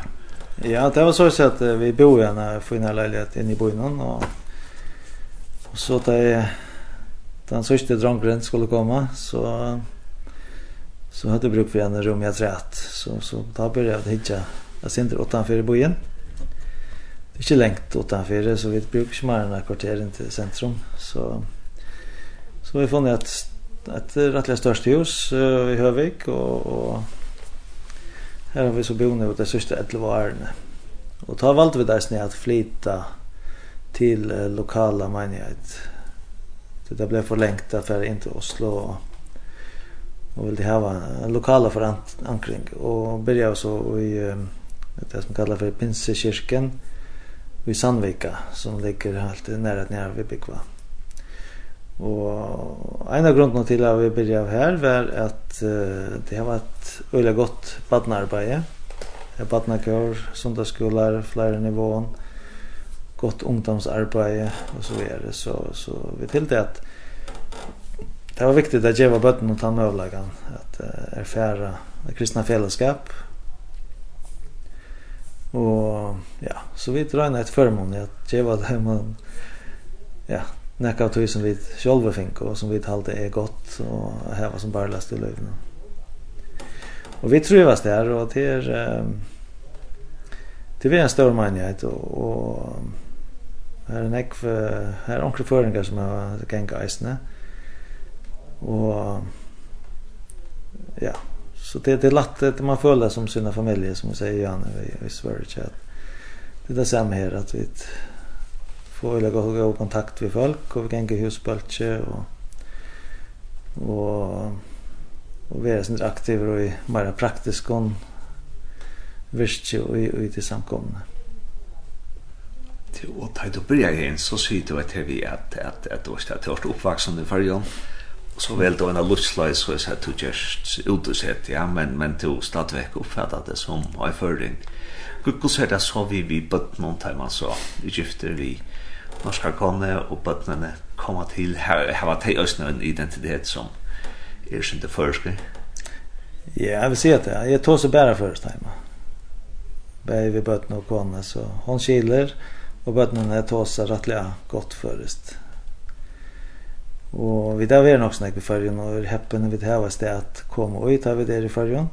Ja, det var så så att vi bor i en fina lägenhet inne i boinen och och så att den sista drömgren skulle komma så så hade bruk för en rum jag trätt så så då började jag hitta jag sen utanför byn. Det är inte längt utanför så vi brukar smärna kvarteren till centrum så så vi fann att ett rättligt störst hus uh, i Hövik och, och här har vi så boende nu det sista 11 åren. Och ta valt vi där snett att flytta till eh, lokala menighet. Det där blev förlängt därför inte Oslo och och ville ha lokala för ankring och började så i eh, det som kallas för Pinsekirken i Sandvika som ligger helt nära nere vid Bikva. Og en av grunnene til at vi började av her var at uh, det har et veldig godt badnarbeid. Badnakør, sundagsskolar, flere nivåer, godt ungdomsarbeid og så videre. Så, så vi til det at det var viktig at jeg var bøtten og ta møvlagan, at uh, det kristna fellesskap. Og ja, så vi drar inn et førmål at jeg var det man ja, nekka av tog som vi sjolva fink og som vi talte er godt og heva som barlast i løyvna. Og vi trivas der og det er det er en stor manjhet og, og her er nekv her er onkre føringar som er genga eisne og ja så det, det er lätt det man följer som sina familjer som vi säger Janne i, i Sverige det er det samme her att vi få eller gå god kontakt med folk och vi kan gå husbölche och och och vara sånt aktiv och i mera praktiskt kon virke och i i det samkomna. Till och tajt och börja igen så ser du att vi att att att då står tört uppvaxande för jag så väl då en lustslöj så är det just utsett ja men men då stadväck uppfattar det som har förring. Hur hur ser det så vi vi på någon tid man så i gifter vi norska kone og bøttene komme til hava teg østene en identitet som er sin det første. Ja, jeg vil si at det. Jeg tog seg bare først hjemme. Bare vi bøttene og kone, så hon kiler, og bøttene tog seg rettelig godt først. Og vi där var nok snakk i fargen, og häppen vi det var sted at komma och ut av vi i fargen.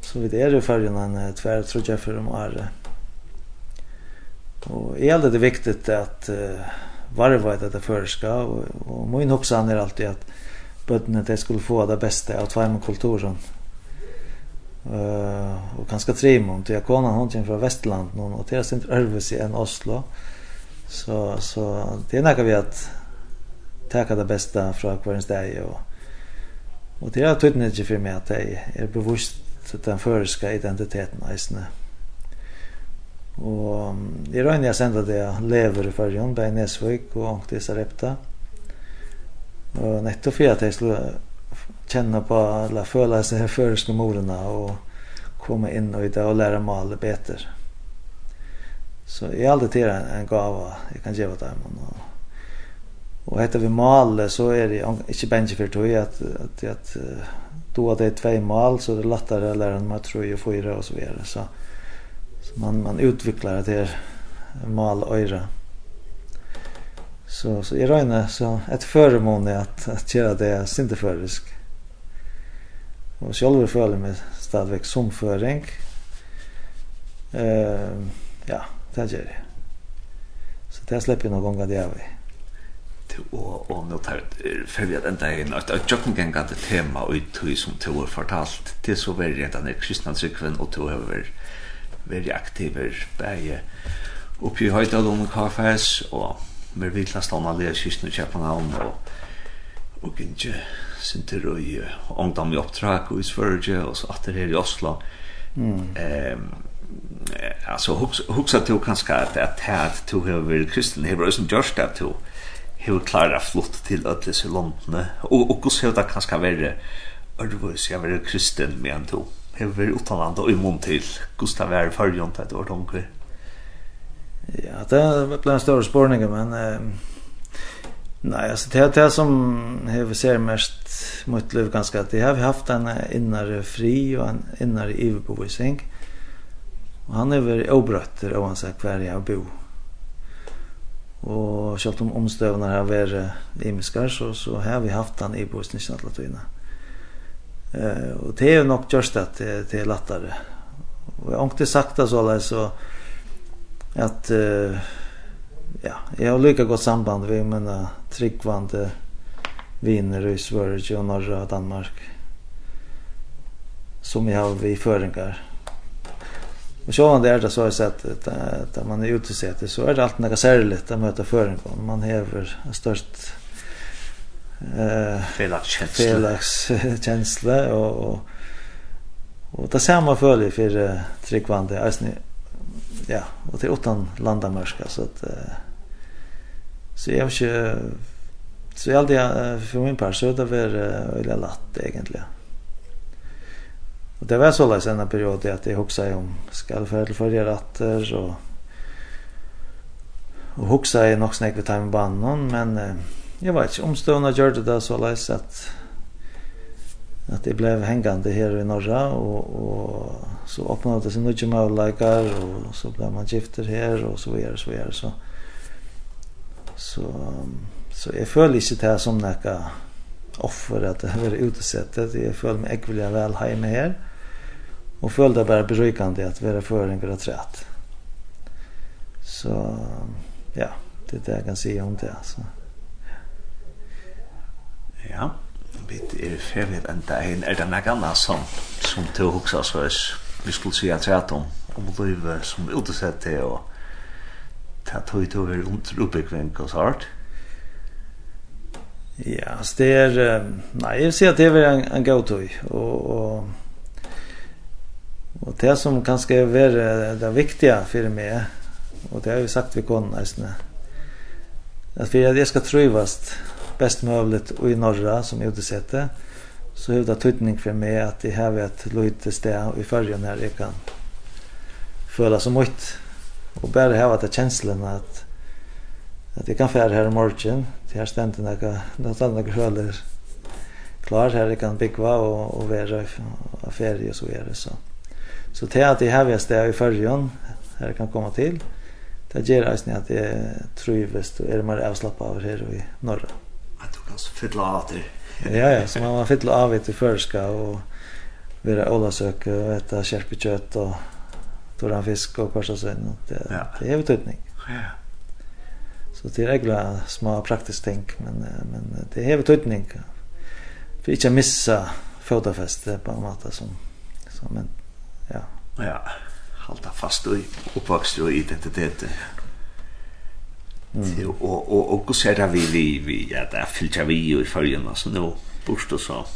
Så vi där i fargen en tvär tror jeg, for om året. Och är det viktigt att uh, varva det där förska och, och min hoppsan är alltid att bøttene det skulle få det bästa av tvärm och kulturen. Uh, och ganska trimont. Jag han kommer från Västland någon och det är inte örvis i en Oslo. Så, så det är något vi att ta det bästa från kvarens dag och, och det är tydligt för mig att det är bevisst den förska identiteten i Og i røyne jeg sendte det jeg lever i fargen, bare Nesvøk og Ankti Sarepta. Og nettopp for at jeg skulle kjenne på, eller føle seg føreske morene og komme inn og i det og lære male bedre. Så jeg har alltid til en, en gava jeg kan gjøre dem. Og, og etter vi male så er det ikke bare for tog at, at, at, at då det två mal, så det är lättare att lära dem att tro och och så vidare. Så Så man, man utvecklar det här malöjra. Så, så i röjne så ett föremål är att, att göra det synte förisk. Och själv följer mig stadväck som föring. Uh, ja, det gör det. Så det släpper någon gång att jag vill og og nå tar for vi at enda ein at at jokken gang at tema og tui som tu har fortalt til så verið at hann kristna trykven og tu hevur veri aktiver bæje oppi i Høydalum i KFS og mer vitla om alle kyrkene i Kjøpenhavn og og ikke sinter og i ungdom i oppdrag og i Sverige og så atter her i Oslo mm. um, altså hugsa til kanskje at at at to hever kristen hever også gjørst at to hever klara flott til ødles i London og, og hos hever det kanskje være Ørvus, jeg var kristen med han to har vært utenland og immun til Gustav er i førjon til et år tunker. Ja, det ble en større spørning, men eh, nei, altså, det er det som vi ser mest mot liv ganske, at jeg har haft en innare fri og en innare iverbevisning, og han er vært obrøtter og han sier hver jeg bor. Og selv om omstøvene har vært imiskar, så, så har vi haft den i bovisningen alle tøyene. Eh och det är nog just att det, det är lättare. Och jag har inte sagt det så alla så att eh, ja, jag har lika gott samband med mina tryggvande viner i Sverige och norra Danmark som jag har vid föringar. Och så det är det så har jag sett att, att, man är ute så är det alltid något särskilt att möta föringar. Man häver störst eh felaks känsla och och och det samma följer för tryckvande alltså ja och till åttan landamärska så att så jag har inte så jag alltid för min par så det var eller lätt egentligen. Og det var så där sen en period att jag huxade om skall för för ratter och och nok nog ved vid timebanden men jag vet ikke, omstående gjorde det så läs att at det blev hängande här i norra och och så öppnade sig några möjligheter och så ble man gifter här och så videre, så videre så så så jag föll ikke det här som noe offer att det här var utesättet jeg föll meg ekvilliga vel hjemme här och föll det bara berikande att vara føringer og trett så ja det er det jeg kan si om det alltså Ja, vi er ferdig enda ein er det noe annet som som til å huske oss hvis Vi skulle si at chat om om livet som utsett det og ta tog til under oppbyggving og sånt. Ja, så det er, nei, jeg vil si at det er en, en god tog. og, og, og det som kanskje er være det viktige for meg, og det har vi sagt vi kan nesten, at for at jeg skal trøyvast, bäst mulig i norra som utesäte så er det tydning för mig att det här et lite sted i förrgen här. Jeg kan føle så mye. och bare ha att kjenslen att att jeg kan färd här i morgon. Det här ständigt några något annat sköler klar här. Jeg kan bygga och, være i ferie och så är det så så det att det här vært sted i förrgen här jeg kan komma till. Det gjør jeg att det är trivest och är mer avslappet av her i norra kanskje fylla av det. ja, ja, så man var fylla av til førska og vera olasøk og eta kjerpe kjøtt og toran fisk og kvarsa sønn. Det, ja. det er betydning. Ja. Så det är egentlig små praktisk ting, men, men det är betydning. för inte att missa fotofestet på en måte som, som men ja. Ja, Halta fast i oppvokst och identitetet. Mm. Til, og og och så det vi vi vi ja där filtrar vi jo i følgen altså nå bort og så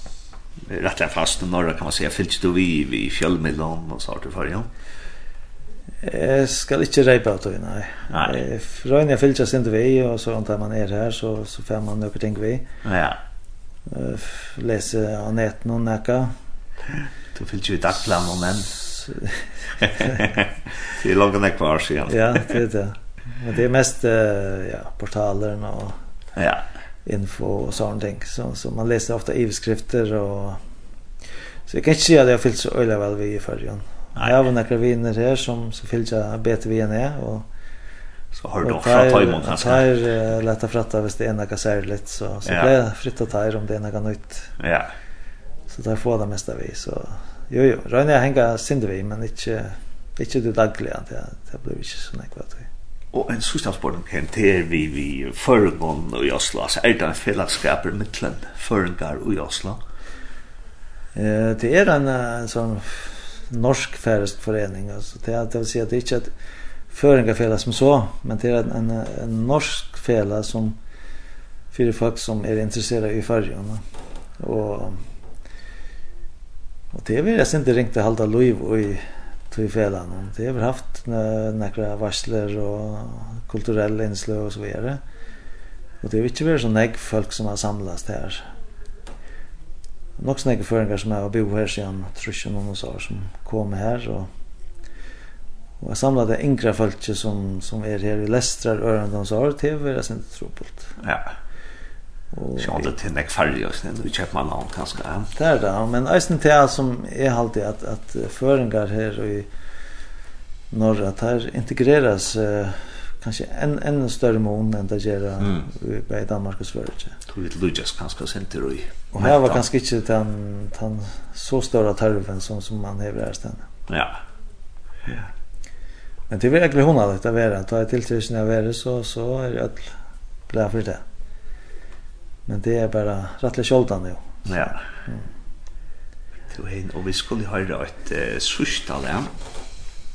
rett og fast norra kan man säga du vi vi fjällmedlon og så har där följen. Jag ska inte rejpa åt det, nei. nej. Røyne jeg filtras ikke vi og så antar man er her, så, så får man noe ting vi. Ja. Lese av Anette og nekka. Du filtrar ju dagslam och män. det er är långt näkvar siden. ja, det er det. Men det är mest ja, portalerna och ja. info och sånt ting. Så, så man läser ofta ivskrifter och så jag kan inte säga att jag fyllt så öjla väl vid i förrjön. Jag har några viner här som så fyllt jag bete vi är och så har du också ta emot kanske. Tar uh, att fratta hvis det är något särligt så så ja. blir fritt ta om det är något nytt. Ja. Så tar jag få det mesta vi så jo jo, Rönne jag hänga synd vi men inte inte det dagliga det det blir inte så näkvat. Og en sista kan det er vi vi førengon i Oslo, altså er det en fellesskaper mittlen førengar i Oslo? Eh, det er en, en sånn norsk færest forening, altså det, det vil si at det er ikke et føringarfela som så, men det er en, en, en norsk fela som för folk som er intresserade i färgerna. Och och det vill jag inte riktigt att hålla liv och i till fällan. Det har vi haft några varsler och kulturella inslag och så vidare. Och det har inte varit så nägg folk som har samlats här. Nog snägg föringar som har bor här tror trusjen och någon år som kom här och Och jag samlade yngre folk som, som är her i Lästrar, Örendons och har det syns inte tropult. Ja. Så det det näck färg och sen nu köper man någon kanske. Det är det, men ösnen det som är alltid att att föringar här i norra där integreras uh, kanske en en större mån än det gör mm. i Danmark och Sverige. Tror det Lucas kanske center och och här var kanske inte den den så stora tarven som som man har här stället. Ja. Ja. Men det är verkligen hon att det är att ta till tusen av så så är det glad för det. Men det är bara rättligt kjoldan jo. Ja. Mm. Du hen og vi skulle høre et uh, sustal ja.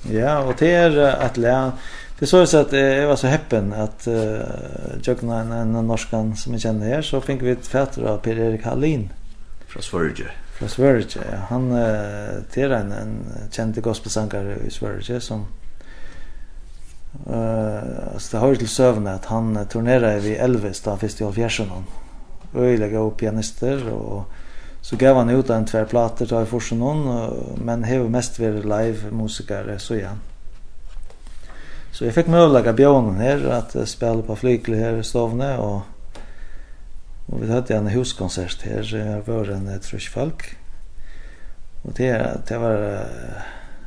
Ja, och det är att lä Det så så att jeg var så häppen att uh, Jøgna, en, en norskan som jeg kjenner här så fick vi ett fætter av Per Erik Hallin från Sverige. Från Sverige. Ja. Han uh, det en, en kjent gospelsångare i Sverige som eh uh, så det har ju till sövna att han turnerer vi Elvis da, først i Alfjärsen øyelige og pianister och så gav han ut en tvär plater tar i forsen någon men hev mest varit live musiker så igen. Så jag fick möjlighet att her, här att spela på flygel her i Stavne och og vi hade en huskonsert här var en ett frisk folk. Och det det var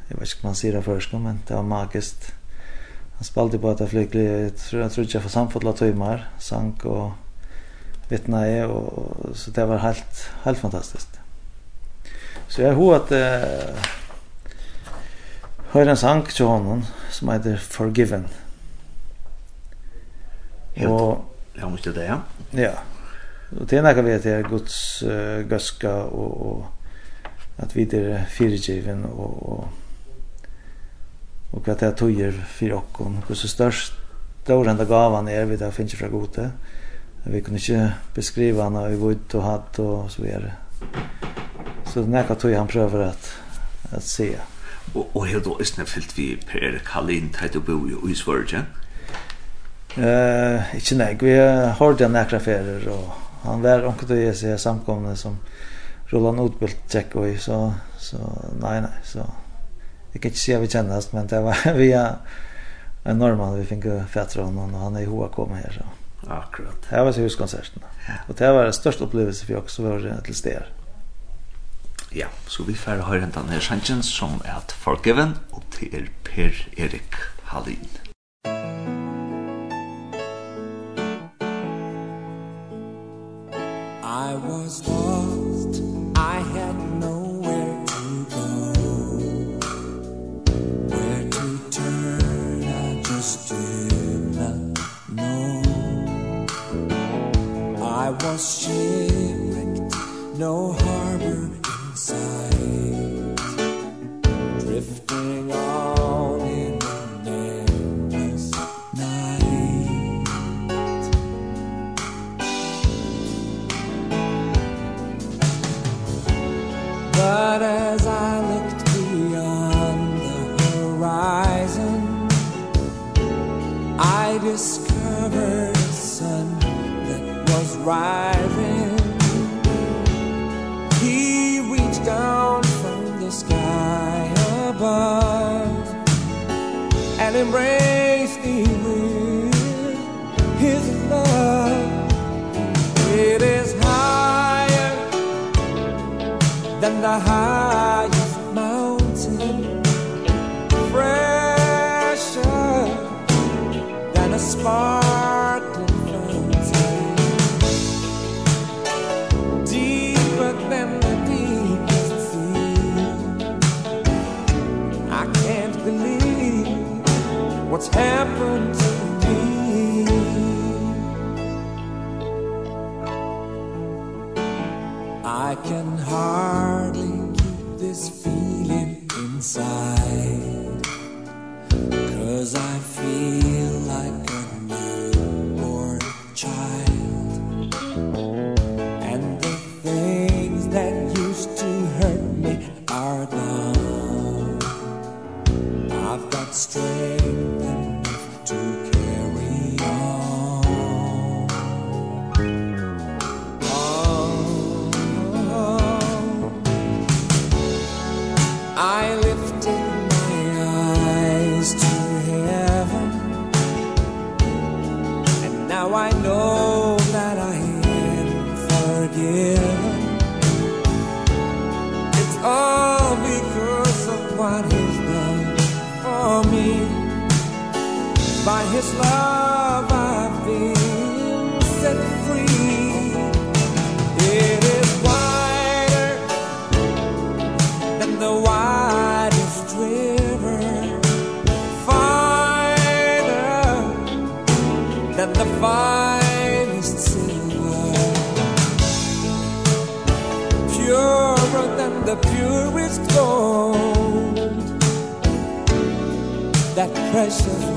jeg vet ikke om man sier det først, men det var magiskt. Han spelade på ett flygel jeg tror jag tror jag för samfalla timmar sank och vittna i og så det var helt helt fantastiskt. Så jag har att eh høyre en sang til honom som heter Forgiven. Helt, och jag måste det ja. Ja. og det er nekka vi heter Guds uh, gaska och, och att vi är fyrgiven och, och och vad det er tøyer for och hur så störst stor enda gavan er vi da finns fra gode. Mm vi kunde inte beskriva henne i vod och hatt och så vidare. Så den här tog han prövar att, att se. Och, och helt då är det fyllt vi Per Kallin där du bo i Sverige? Eh, inte nej. Vi har den näkra affärer och han var omkring att ge sig samkomna som Roland Utbult check och så så nej nej så jag kan inte se vi kännas men det var via en norrman vi fick fatta honom och han är i HK med här så. Akkurat. Det var så huskonserten. Og det var den største opplevelse for oss också var til steder. Ja, så vi får høre den här sangen som er Forgiven og til er Per Erik Hallin. pressure.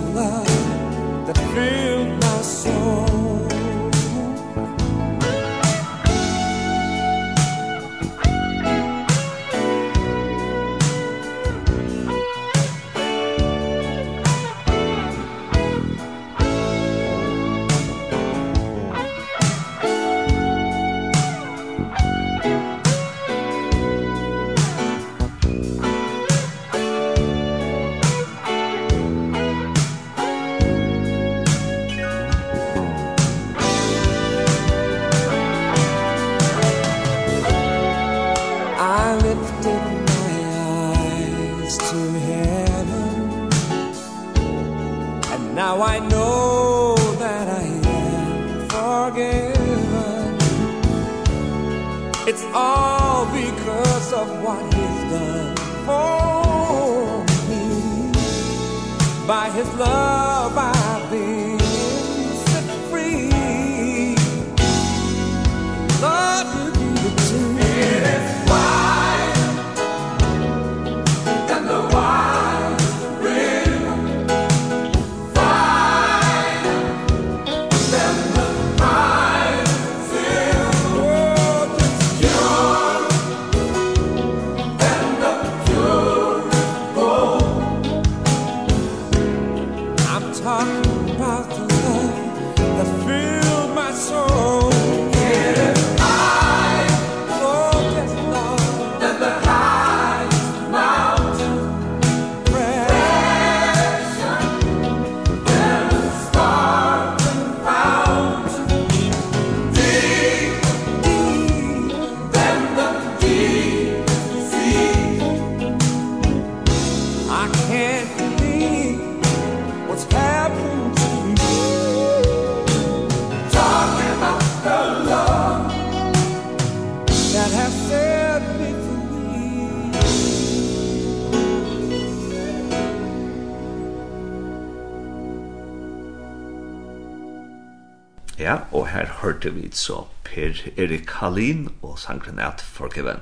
hørte vi så Per Erik Hallin og sangren at Forgiven.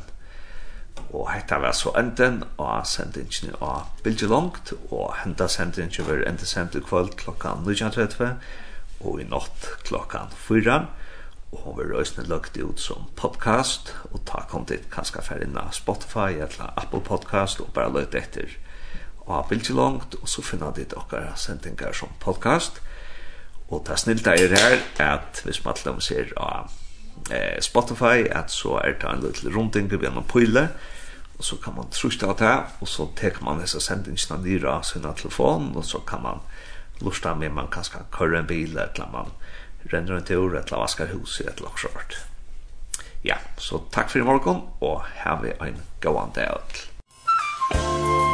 Og hetta var så enden av sendingen av Bilge Langt, og henta sendingen var enda sendt i kvöld klokkan 19.30 og i natt klokkan 4. Og hun var røysene lagt ut som podcast, og ta kom dit kanskje av Spotify eller Apple Podcast og bare løyte etter av Bilge Langt, og så finner dit okkar sendingar som podcast. Og Og det snilta er her at hvis man alle ser av eh, Spotify at så er det en liten runding på en pøyle og så kan man trusta av det og så tek man disse sendingsene nyra av sin telefon og så kan man lusta med man kan ska køre en bil eller man renner en tur eller vaskar huset eller noe sånt. Ja, så takk for i morgen og have en gåan day out.